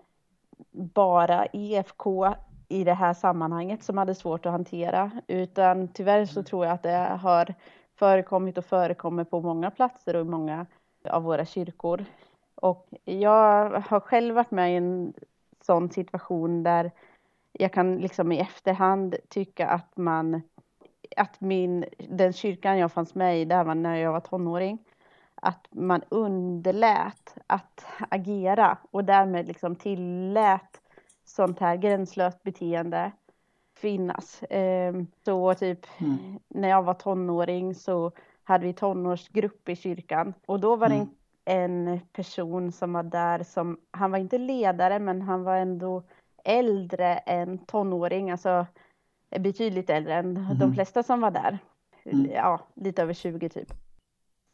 bara EFK i det här sammanhanget som hade svårt att hantera, utan tyvärr så mm. tror jag att det har förekommit och förekommer på många platser och i många av våra kyrkor. Och jag har själv varit med i en sån situation där jag kan liksom i efterhand tycka att man, att min, den kyrkan jag fanns med i, det här var när jag var tonåring, att man underlät att agera och därmed liksom tillät sånt här gränslöst beteende finnas. Ehm, så typ mm. när jag var tonåring så hade vi tonårsgrupp i kyrkan och då var det mm en person som var där som, han var inte ledare men han var ändå äldre än tonåring, alltså betydligt äldre än mm. de flesta som var där. Mm. Ja, lite över 20 typ.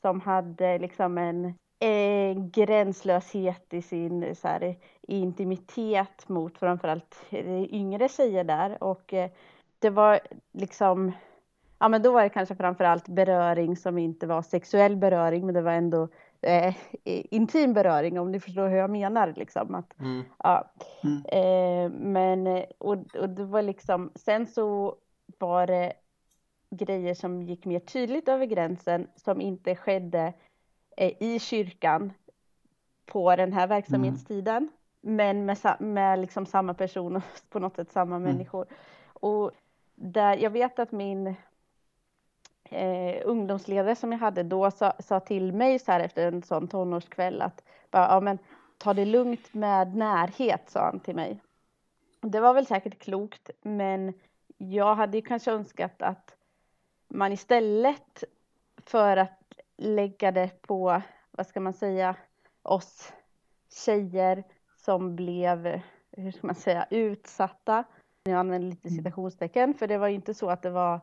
Som hade liksom en eh, gränslöshet i sin så här, intimitet mot framförallt yngre tjejer där och eh, det var liksom Ja men då var det kanske framförallt beröring som inte var sexuell beröring men det var ändå eh, intim beröring om ni förstår hur jag menar. Liksom, att, mm. Ja. Mm. Eh, men, och, och det var liksom, sen så var det grejer som gick mer tydligt över gränsen som inte skedde eh, i kyrkan på den här verksamhetstiden. Mm. Men med, med liksom samma personer, <laughs> på något sätt samma mm. människor. Och där, jag vet att min eh, ungdomsledare som jag hade då sa, sa, till mig så här efter en sån tonårskväll att bara, ja, men, ta det lugnt med närhet, sa han till mig. Det var väl säkert klokt, men jag hade ju kanske önskat att man istället för att lägga det på, vad ska man säga, oss tjejer som blev, hur ska man säga, utsatta. Jag använder lite mm. citationstecken, för det var ju inte så att det var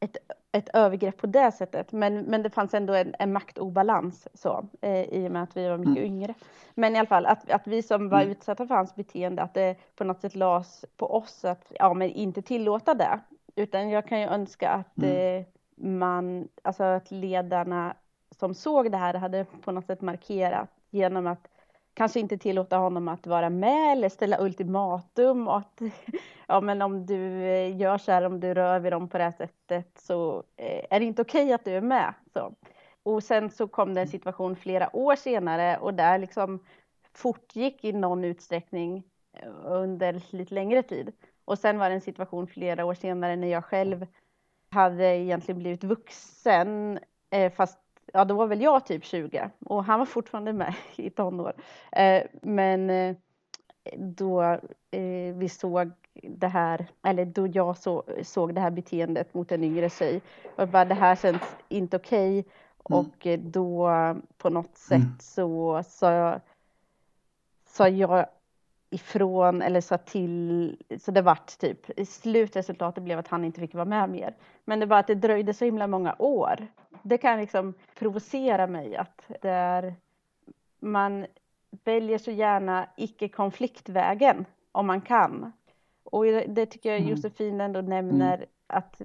ett, ett övergrepp på det sättet. Men, men det fanns ändå en, en maktobalans så, eh, i och med att vi var mycket mm. yngre. Men i alla fall att, att vi som var mm. utsatta för hans beteende, att det på något sätt lades på oss att ja, men inte tillåta det. Utan jag kan ju önska att mm. eh, man, alltså att ledarna som såg det här hade på något sätt markerat genom att kanske inte tillåta honom att vara med eller ställa ultimatum och att <laughs> ja, men om du eh, gör så här, om du rör vid dem på det här sättet så eh, är det inte okej okay att du är med. Så. Och sen så kom det en situation flera år senare och där liksom fortgick i någon utsträckning eh, under lite längre tid. Och sen var det en situation flera år senare när jag själv hade egentligen blivit vuxen, fast ja då var väl jag typ 20 och han var fortfarande med <laughs> i tonår. Eh, men eh, då eh, vi såg det här, eller då jag så, såg det här beteendet mot en yngre tjej och bara det här känns inte okej okay. mm. och då på något sätt mm. så sa jag, sa jag ifrån eller sa till, så det vart typ, slutresultatet blev att han inte fick vara med mer. Men det var att det dröjde så himla många år. Det kan liksom provocera mig att det är, man väljer så gärna icke-konfliktvägen om man kan. Och det tycker jag mm. Josefin ändå nämner mm. att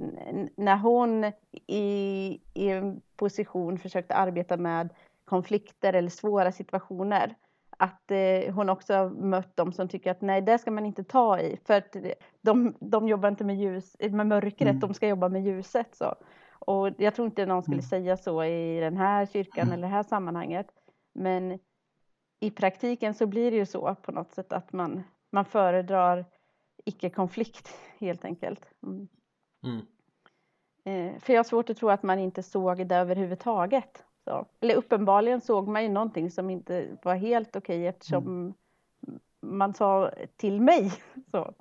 när hon i, i en position försökte arbeta med konflikter eller svåra situationer att eh, hon också har mött dem som tycker att nej, det ska man inte ta i för att de, de jobbar inte med, ljus, med mörkret, mm. de ska jobba med ljuset. Så. Och jag tror inte någon skulle mm. säga så i den här kyrkan mm. eller det här sammanhanget. Men i praktiken så blir det ju så på något sätt att man, man föredrar icke-konflikt helt enkelt. Mm. mm. Eh, för jag har svårt att tro att man inte såg det överhuvudtaget. Så. Eller uppenbarligen såg man ju någonting som inte var helt okej eftersom mm. man sa till mig. <laughs> Så.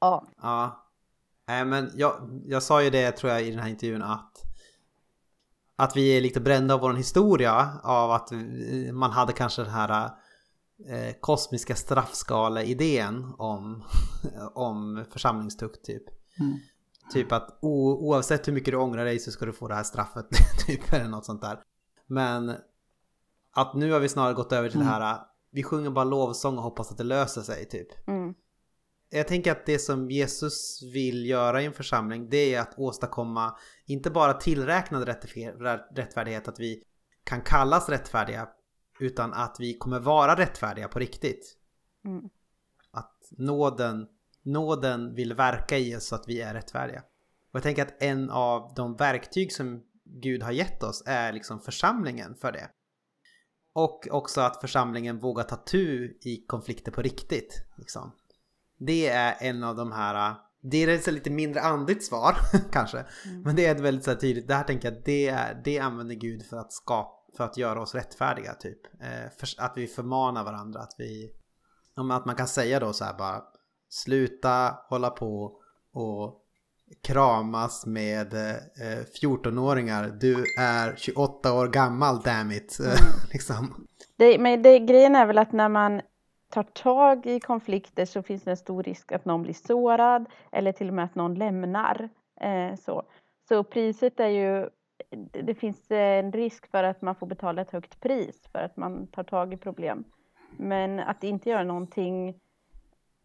Ja. Ja. Nej men jag, jag sa ju det tror jag i den här intervjun att att vi är lite brända av vår historia av att man hade kanske den här eh, kosmiska straffskala-idén om, <laughs> om församlingstukt typ. Mm. Typ att o, oavsett hur mycket du ångrar dig så ska du få det här straffet. <laughs> typ eller något sånt där. Men att nu har vi snarare gått över till mm. det här. Vi sjunger bara lovsång och hoppas att det löser sig typ. Mm. Jag tänker att det som Jesus vill göra i en församling det är att åstadkomma inte bara tillräknad rättfärdighet att vi kan kallas rättfärdiga utan att vi kommer vara rättfärdiga på riktigt. Mm. Att nåden nåden vill verka i oss så att vi är rättfärdiga. Och jag tänker att en av de verktyg som Gud har gett oss är liksom församlingen för det. Och också att församlingen vågar ta tu i konflikter på riktigt. Liksom. Det är en av de här, det är ett lite mindre andligt svar <laughs> kanske. Mm. Men det är väldigt så tydligt, det här tänker jag det, är, det använder Gud för att skapa, för att göra oss rättfärdiga typ. Eh, för, att vi förmanar varandra, att vi, att man kan säga då så här bara Sluta hålla på och kramas med eh, 14-åringar. Du är 28 år gammal, damn it. <laughs> Mm. liksom. det, men det, grejen är väl att när man tar tag i konflikter så finns det en stor risk att någon blir sårad eller till och med att någon lämnar. Eh, så. så priset är ju, det finns en risk för att man får betala ett högt pris för att man tar tag i problem. Men att inte göra någonting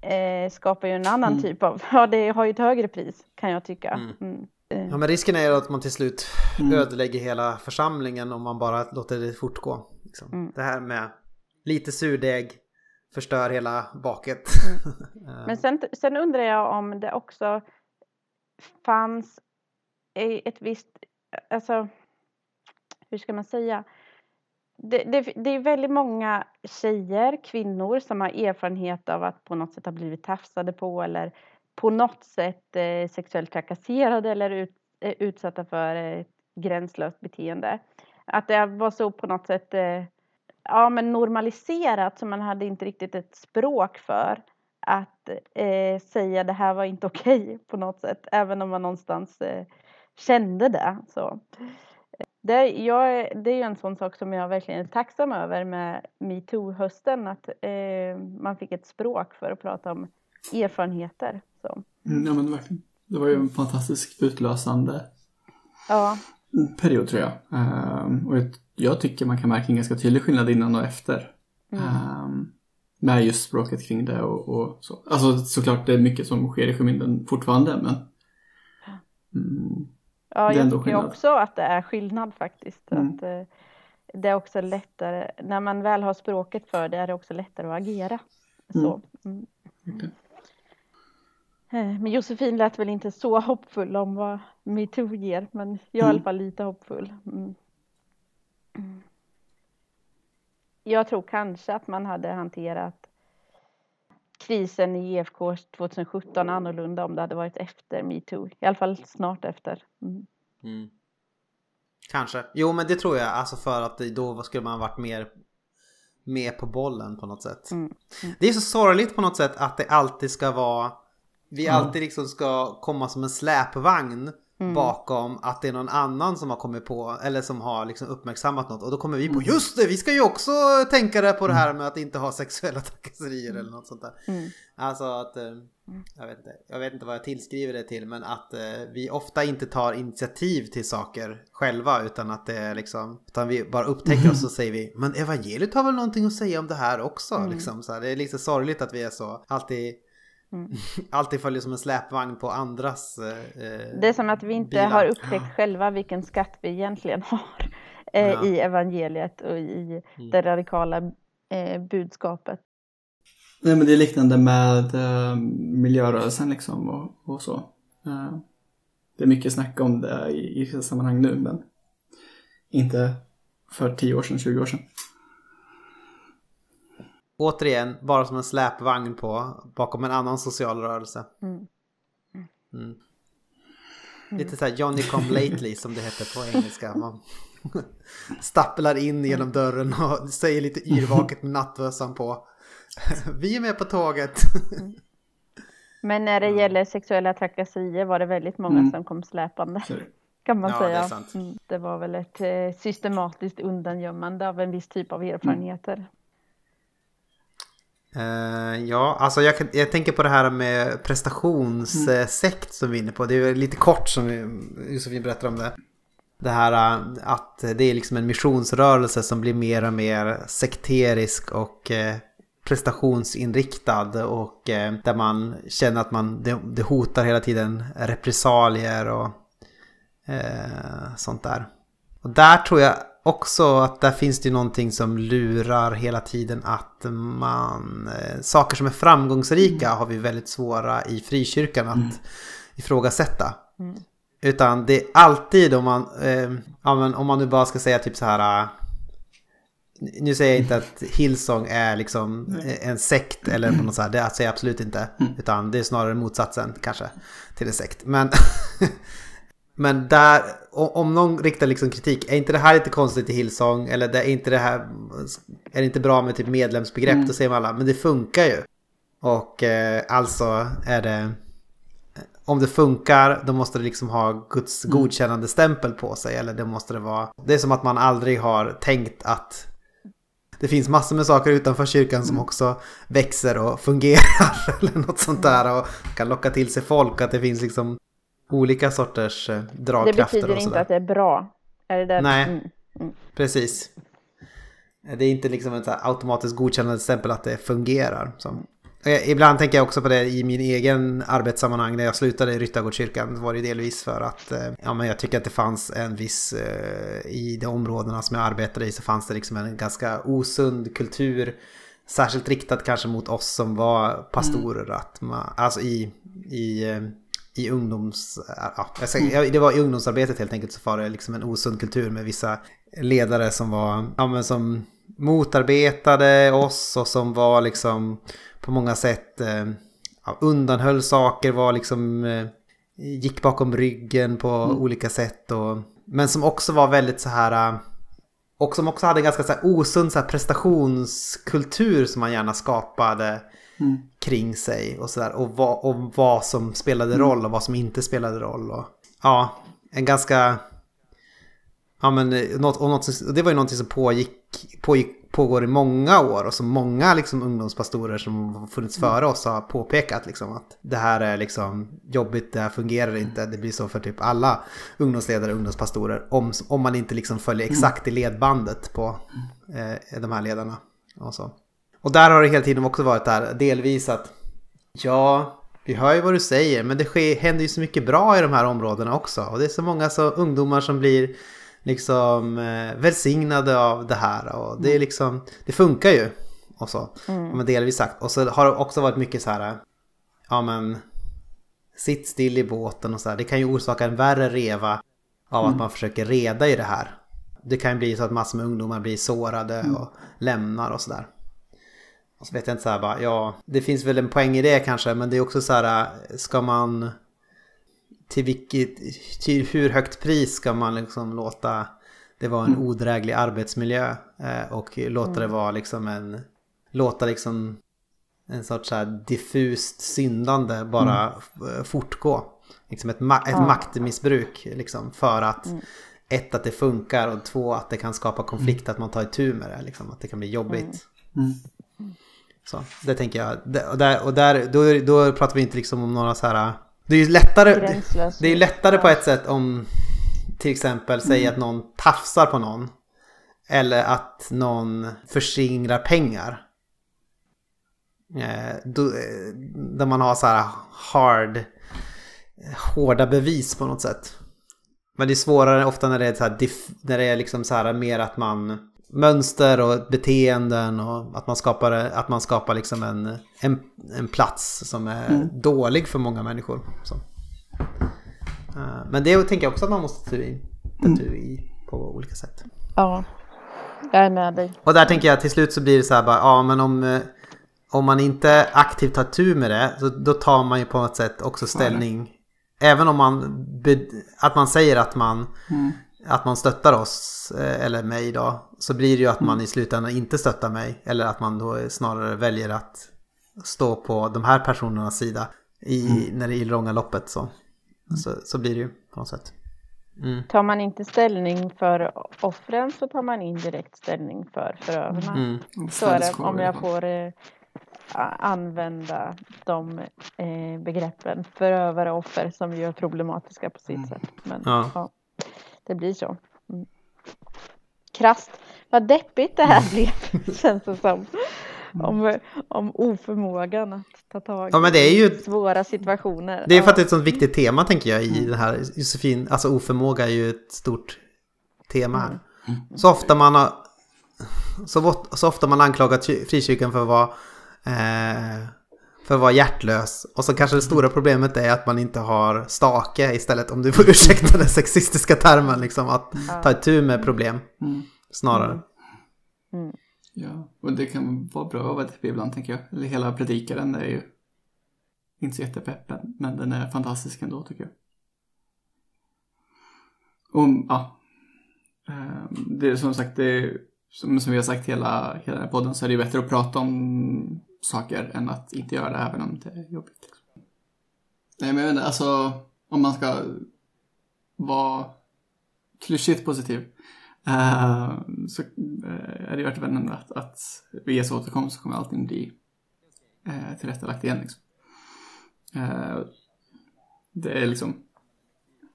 eh, skapar ju en annan mm. typ av, <laughs> ja det har ju ett högre pris kan jag tycka. Mm. Mm. Ja men risken är ju att man till slut mm. ödelägger hela församlingen om man bara låter det fortgå. Liksom. Mm. Det här med lite surdeg förstör hela baket. Mm. <laughs> men sen, sen undrar jag om det också fanns ett visst, alltså hur ska man säga? Det, det, det, är väldigt många tjejer, kvinnor som har erfarenhet av att på något sätt ha blivit tafsade på eller på något sätt eh, sexuellt trakasserade eller ut, eh, utsatta för eh, gränslöst beteende. Att det var så på något sätt eh, ja, men normaliserat så man hade inte riktigt ett språk för att eh, säga det här var inte okej okay, på något sätt, även om man någonstans eh, kände det. Så. Det, jag, det är ju en sån sak som jag verkligen är tacksam över med metoo-hösten, att eh, man fick ett språk för att prata om erfarenheter. Så. Mm, ja men verkligen. Det var ju en fantastisk utlösande ja. period tror jag. Um, och jag tycker man kan märka en ganska tydlig skillnad innan och efter. Mm. Um, med just språket kring det och, och, så. Alltså såklart det är mycket som sker i skymundan fortfarande men mm, Ja, jag tycker också att det är skillnad faktiskt. Mm. Att, eh, det är också lättare, när man väl har språket för det är det också lättare att agera. Så. Mm. Okay. Eh, men Josefin lät väl inte så hoppfull om vad metoo ger, men jag är mm. i alla fall lite hoppfull. Mm. Jag tror kanske att man hade hanterat krisen i IFK 2017 annorlunda om det hade varit efter metoo. I alla fall snart efter. Mm. Mm. Kanske. Jo men det tror jag. Alltså för att då skulle man varit mer med på bollen på något sätt. Mm. Mm. Det är så sorgligt på något sätt att det alltid ska vara vi alltid liksom ska komma som en släpvagn Mm. bakom att det är någon annan som har kommit på eller som har liksom uppmärksammat något och då kommer vi på mm. just det, vi ska ju också tänka det på det här med att inte ha sexuella <laughs> trakasserier eller något sånt där. Mm. Alltså att, eh, jag vet, inte, jag vet inte vad jag tillskriver det till men att eh, vi ofta inte tar initiativ till saker själva utan att det är liksom, utan vi bara upptäcker oss och säger vi men evangeliet har väl någonting att säga om det här också mm. liksom. Så här, det är lite sorgligt att vi är så alltid Mm. <laughs> Alltid följer som en släpvagn på andras eh, Det är som att vi inte bilar. har upptäckt själva vilken skatt vi egentligen har <laughs> eh, ja. i evangeliet och i mm. det radikala eh, budskapet. Nej men det är liknande med eh, miljörörelsen liksom och, och så. Eh, det är mycket snack om det i, i sammanhang nu men inte för 10 år sedan, 20 år sedan. Återigen, bara som en släpvagn på bakom en annan social rörelse. Mm. Mm. Lite såhär Johnny come lately som det heter på engelska. Man <laughs> stapplar in genom dörren och säger lite yrvaket med nattvössan på. <laughs> Vi är med på tåget. Men när det gäller sexuella trakasserier var det väldigt många mm. som kom släpande. Kan man ja, säga. Det, mm. det, var väl ett eh, systematiskt undangömmande av en viss typ av erfarenheter. Uh, ja, alltså jag, jag, tänker på det här med prestationssekt mm. som vi är inne på. Det är lite kort som Josefin berättar om det. Det här uh, att det är liksom en missionsrörelse som blir mer och mer sekterisk och uh, prestationsinriktad och där man känner att man, det, det hotar hela tiden repressalier och sånt där. Och där tror jag också att där finns det någonting som lurar hela tiden att man... Eh, saker som är framgångsrika har vi väldigt svåra i frikyrkan att mm. ifrågasätta. Mm. Utan det är alltid om man, eh, ja, men om man nu bara ska säga typ så här... Eh, nu säger jag inte att Hillsong är liksom en sekt eller något så här, det säger jag absolut inte. Mm. Utan det är snarare motsatsen kanske till en sekt. Men <laughs> Men där, om någon riktar liksom kritik, är inte det här lite konstigt i Hillsong? Eller är inte det här, är det inte bra med typ medlemsbegrepp? Mm. Då säger man alla, men det funkar ju. Och eh, alltså är det, om det funkar då måste det liksom ha Guds mm. godkännande stämpel på sig. Eller det måste det vara, det är som att man aldrig har tänkt att det finns massor med saker utanför kyrkan som mm. också växer och fungerar. <laughs> Eller något sånt där och kan locka till sig folk. Att det finns liksom olika sorters eh, dragkrafter. Det betyder inte att det är bra. Är det där? Nej, mm. Mm. precis. Det är inte liksom ett automatiskt godkännande stämpel att det fungerar. Som. Ibland tänker jag också på det i min egen arbetssammanhang när jag slutade i Ryttargårdskyrkan. Var det delvis för att eh, ja, men jag tycker att det fanns en viss, eh, i de områdena som jag arbetade i så fanns det liksom en ganska osund kultur. Särskilt riktad kanske mot oss som var pastorer. Mm. Att man, alltså i, i i ungdoms... Ja, det var i ungdomsarbetet helt enkelt så var det liksom en osund kultur med vissa ledare som var, ja men som motarbetade oss och som var liksom på många sätt eh, ja, undanhöll saker, var liksom eh, gick bakom ryggen på mm. olika sätt och men som också var väldigt så här eh, och som också hade en ganska så här osund så här prestationskultur som man gärna skapade mm. kring sig och sådär. Och, och vad som spelade mm. roll och vad som inte spelade roll. Och, ja, en ganska... Ja men något, och något, det var ju någonting som pågick, pågick, pågår i många år och som många liksom, ungdomspastorer som har funnits mm. före oss har påpekat liksom, att det här är liksom jobbigt, det här fungerar inte. Det blir så för typ alla ungdomsledare och ungdomspastorer om, om man inte liksom följer mm. exakt i ledbandet på eh, de här ledarna. Och så. Och där har det hela tiden också varit där delvis att ja, vi hör ju vad du säger men det sker, händer ju så mycket bra i de här områdena också. Och det är så många så ungdomar som blir liksom eh, välsignade av det här och det är liksom, det funkar ju. Och så, mm. men delvis sagt. Och så har det också varit mycket så här, ja men sitt still i båten och så här. Det kan ju orsaka en värre reva av mm. att man försöker reda i det här. Det kan ju bli så att massor med ungdomar blir sårade mm. och lämnar och sådär. Och så vet jag inte så här bara, ja, det finns väl en poäng i det kanske, men det är också så här, ska man till vilket, till hur högt pris ska man liksom låta det vara en mm. odräglig arbetsmiljö eh, och låta mm. det vara liksom en, låta liksom en sorts så här diffust syndande bara mm. fortgå. Liksom ett, ma ett ja. maktmissbruk liksom för att mm. ett att det funkar och två att det kan skapa konflikt att man tar itu med det. Liksom, att det kan bli jobbigt. Så det tänker jag. Och, där, och där, då, då pratar vi inte liksom om några så här det är ju lättare, det är lättare på ett sätt om till exempel säg mm. att någon tafsar på någon. Eller att någon förskingrar pengar. Eh, då, eh, där man har så här hard, hårda bevis på något sätt. Men det är svårare ofta när det är, så här, när det är liksom så här mer att man mönster och beteenden och att man skapar, att man skapar liksom en, en, en plats som är mm. dålig för många människor. Så. Eh, men det tänker jag också att man måste ta i, ta i på olika sätt. Ja, jag är med dig. Och där tänker jag till slut så blir det så här bara, ja men om, eh, om man inte aktivt tar tur med det, så då tar man ju på något sätt också ställning. Ja, Även om man, att man säger att man mm att man stöttar oss, eh, eller mig då, så blir det ju att man i slutändan inte stöttar mig. Eller att man då snarare väljer att stå på de här personernas sida i, mm. när det är i långa loppet. Så. Så, så blir det ju på något sätt. Mm. Tar man inte ställning för offren så tar man indirekt ställning för förövarna. Mm. Så är det om jag får eh, använda de eh, begreppen förövare och offer som ju är problematiska på sitt mm. sätt. Men, ja. Ja det blir så. Mm. Krasst. Vad deppigt det här blev <laughs> känns det som. Om, om oförmågan att ta tag ja, men det är ju, i svåra situationer. Det är för att det är ett sånt viktigt tema tänker jag i mm. det här. Josefin, alltså oförmåga är ju ett stort tema här. Mm. Så ofta man har så, så ofta man anklagat frikyrkan för att vara eh, för att vara hjärtlös. Och så kanske det stora problemet är att man inte har stake istället, om du får <laughs> ursäkta den sexistiska termen, liksom att ta itu med problem mm. snarare. Mm. mm. Ja, och det kan vara bra att vara deppig ibland tänker jag. Eller hela predikaren är ju inte så jättepeppen, men den är fantastisk ändå tycker jag. Och ja, ehm, det är som sagt, det är, som, som vi har sagt hela, hela den här podden så är det ju bättre att prata om saker än att inte göra det även om det är jobbigt. Liksom. Nej men jag vet inte, alltså om man ska vara klyschigt positiv uh, så uh, är det värt att nämna att, att vid Jesu återkomst så kommer allting bli uh, tillrättalagt igen. Liksom. Uh, det är liksom,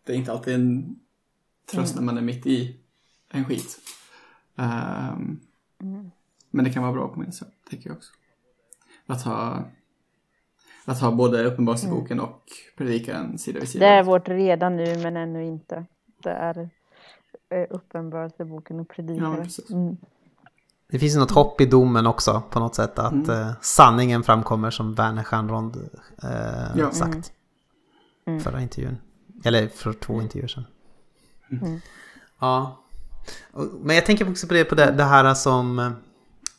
det är inte alltid en tröst när man är mitt i en skit. Mm. Men det kan vara bra på minst tycker jag också att ha, att ha både Uppenbarelseboken mm. och Predikaren sida vid sida. Det är vårt redan nu men ännu inte. Det är eh, Uppenbarelseboken och Predikaren. Ja, mm. Det finns något hopp i domen också på något sätt att mm. eh, sanningen framkommer som Werner Stjernrond eh, ja. sagt. Mm. mm. Förra intervjun. Eller för två intervjuer sedan. Mm. Ja. Men jag tänker också på det, på det, det här som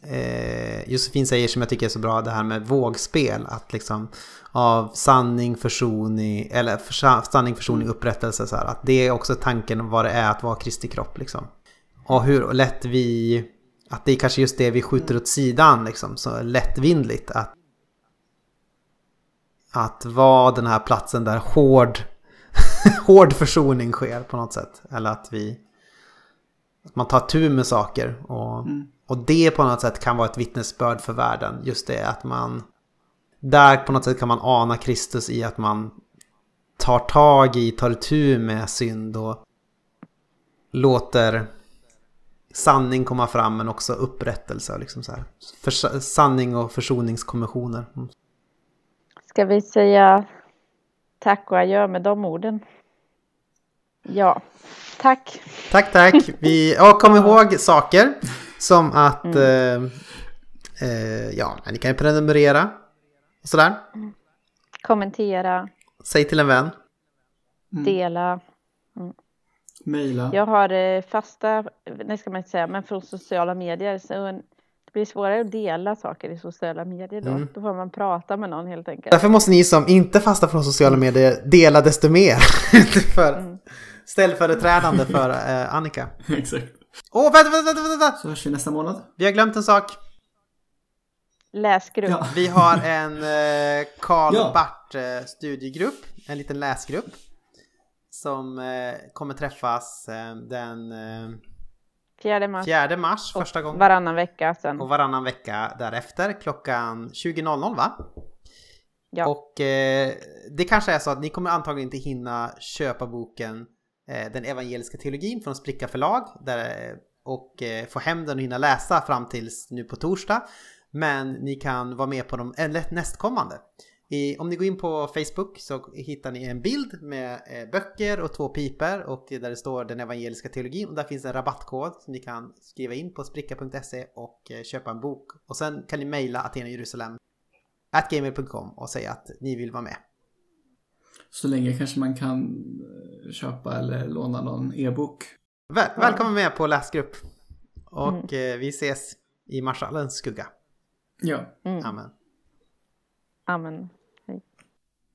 eh, Josefin säger som jag tycker är så bra, det här med vågspel. Att liksom av sanning, försoning, eller för, sanning, försoning, upprättelse. Så här, att det är också tanken om vad det är att vara Kristi kropp. Liksom. Och hur lätt vi, att det är kanske just det vi skjuter åt sidan liksom, så lättvindligt. Att, att vara den här platsen där hård, <laughs> hård försoning sker på något sätt. Eller att vi, att man tar tur med saker och mm. Och det på något sätt kan vara ett vittnesbörd för världen. Just det att man... Där på något sätt kan man ana Kristus i att man tar tag i, tar tur med synd och låter sanning komma fram men också upprättelse. Liksom så här. För, sanning och försoningskommissioner. Mm. Ska vi säga tack och adjö med de orden? Ja, tack. Tack, tack. Vi, ja, kom ihåg saker som att mm. eh, eh, ja, ni kan ju prenumerera och sådär. Kommentera. Säg till en vän. Mm. Dela. Mm. Maila. Jag har eh, fasta, nej ska man inte säga, men från sociala medier. Så det blir svårare att dela saker i sociala medier då. Mm. Då får man prata med någon helt enkelt. Därför måste ni som inte fastar från sociala medier dela desto mer. <laughs> för mm. Ställföreträdande för eh, Annika. <laughs> Exakt. Åh, oh, vänta, vänta, vänta, vänta! Så hörs vi nästa månad. Vi har glömt en sak. Läsgrupp. Ja. Vi har en eh, Karl ja. Bart eh, studiegrupp, en liten läsgrupp. Som eh, kommer träffas eh, den eh, 4 mars. 4 mars första gången. Varannan vecka sen. Och varannan vecka därefter klockan 20.00 va? Ja. Och eh, det kanske är så att ni kommer antagligen inte hinna köpa boken Eh, den evangeliska teologin från Spricka förlag där, eh, och eh, få hem den och hinna läsa fram tills nu på torsdag. Men ni kan vara med på de nästkommande. I, om ni går in på Facebook så hittar ni en bild med eh, böcker och två piper och där det står den evangeliska teologin och där finns en rabattkod som ni kan skriva in på spricka.se och eh, köpa en bok. Och sen kan ni mejla atenajerusalem.gmail.com och säga att ni vill vara med. Så länge kanske man kan eh, köpa eller låna någon e-bok. Väl, välkommen med på läsgrupp. Och mm. eh, vi ses i marschallens skugga. Ja. Mm. Amen. Amen.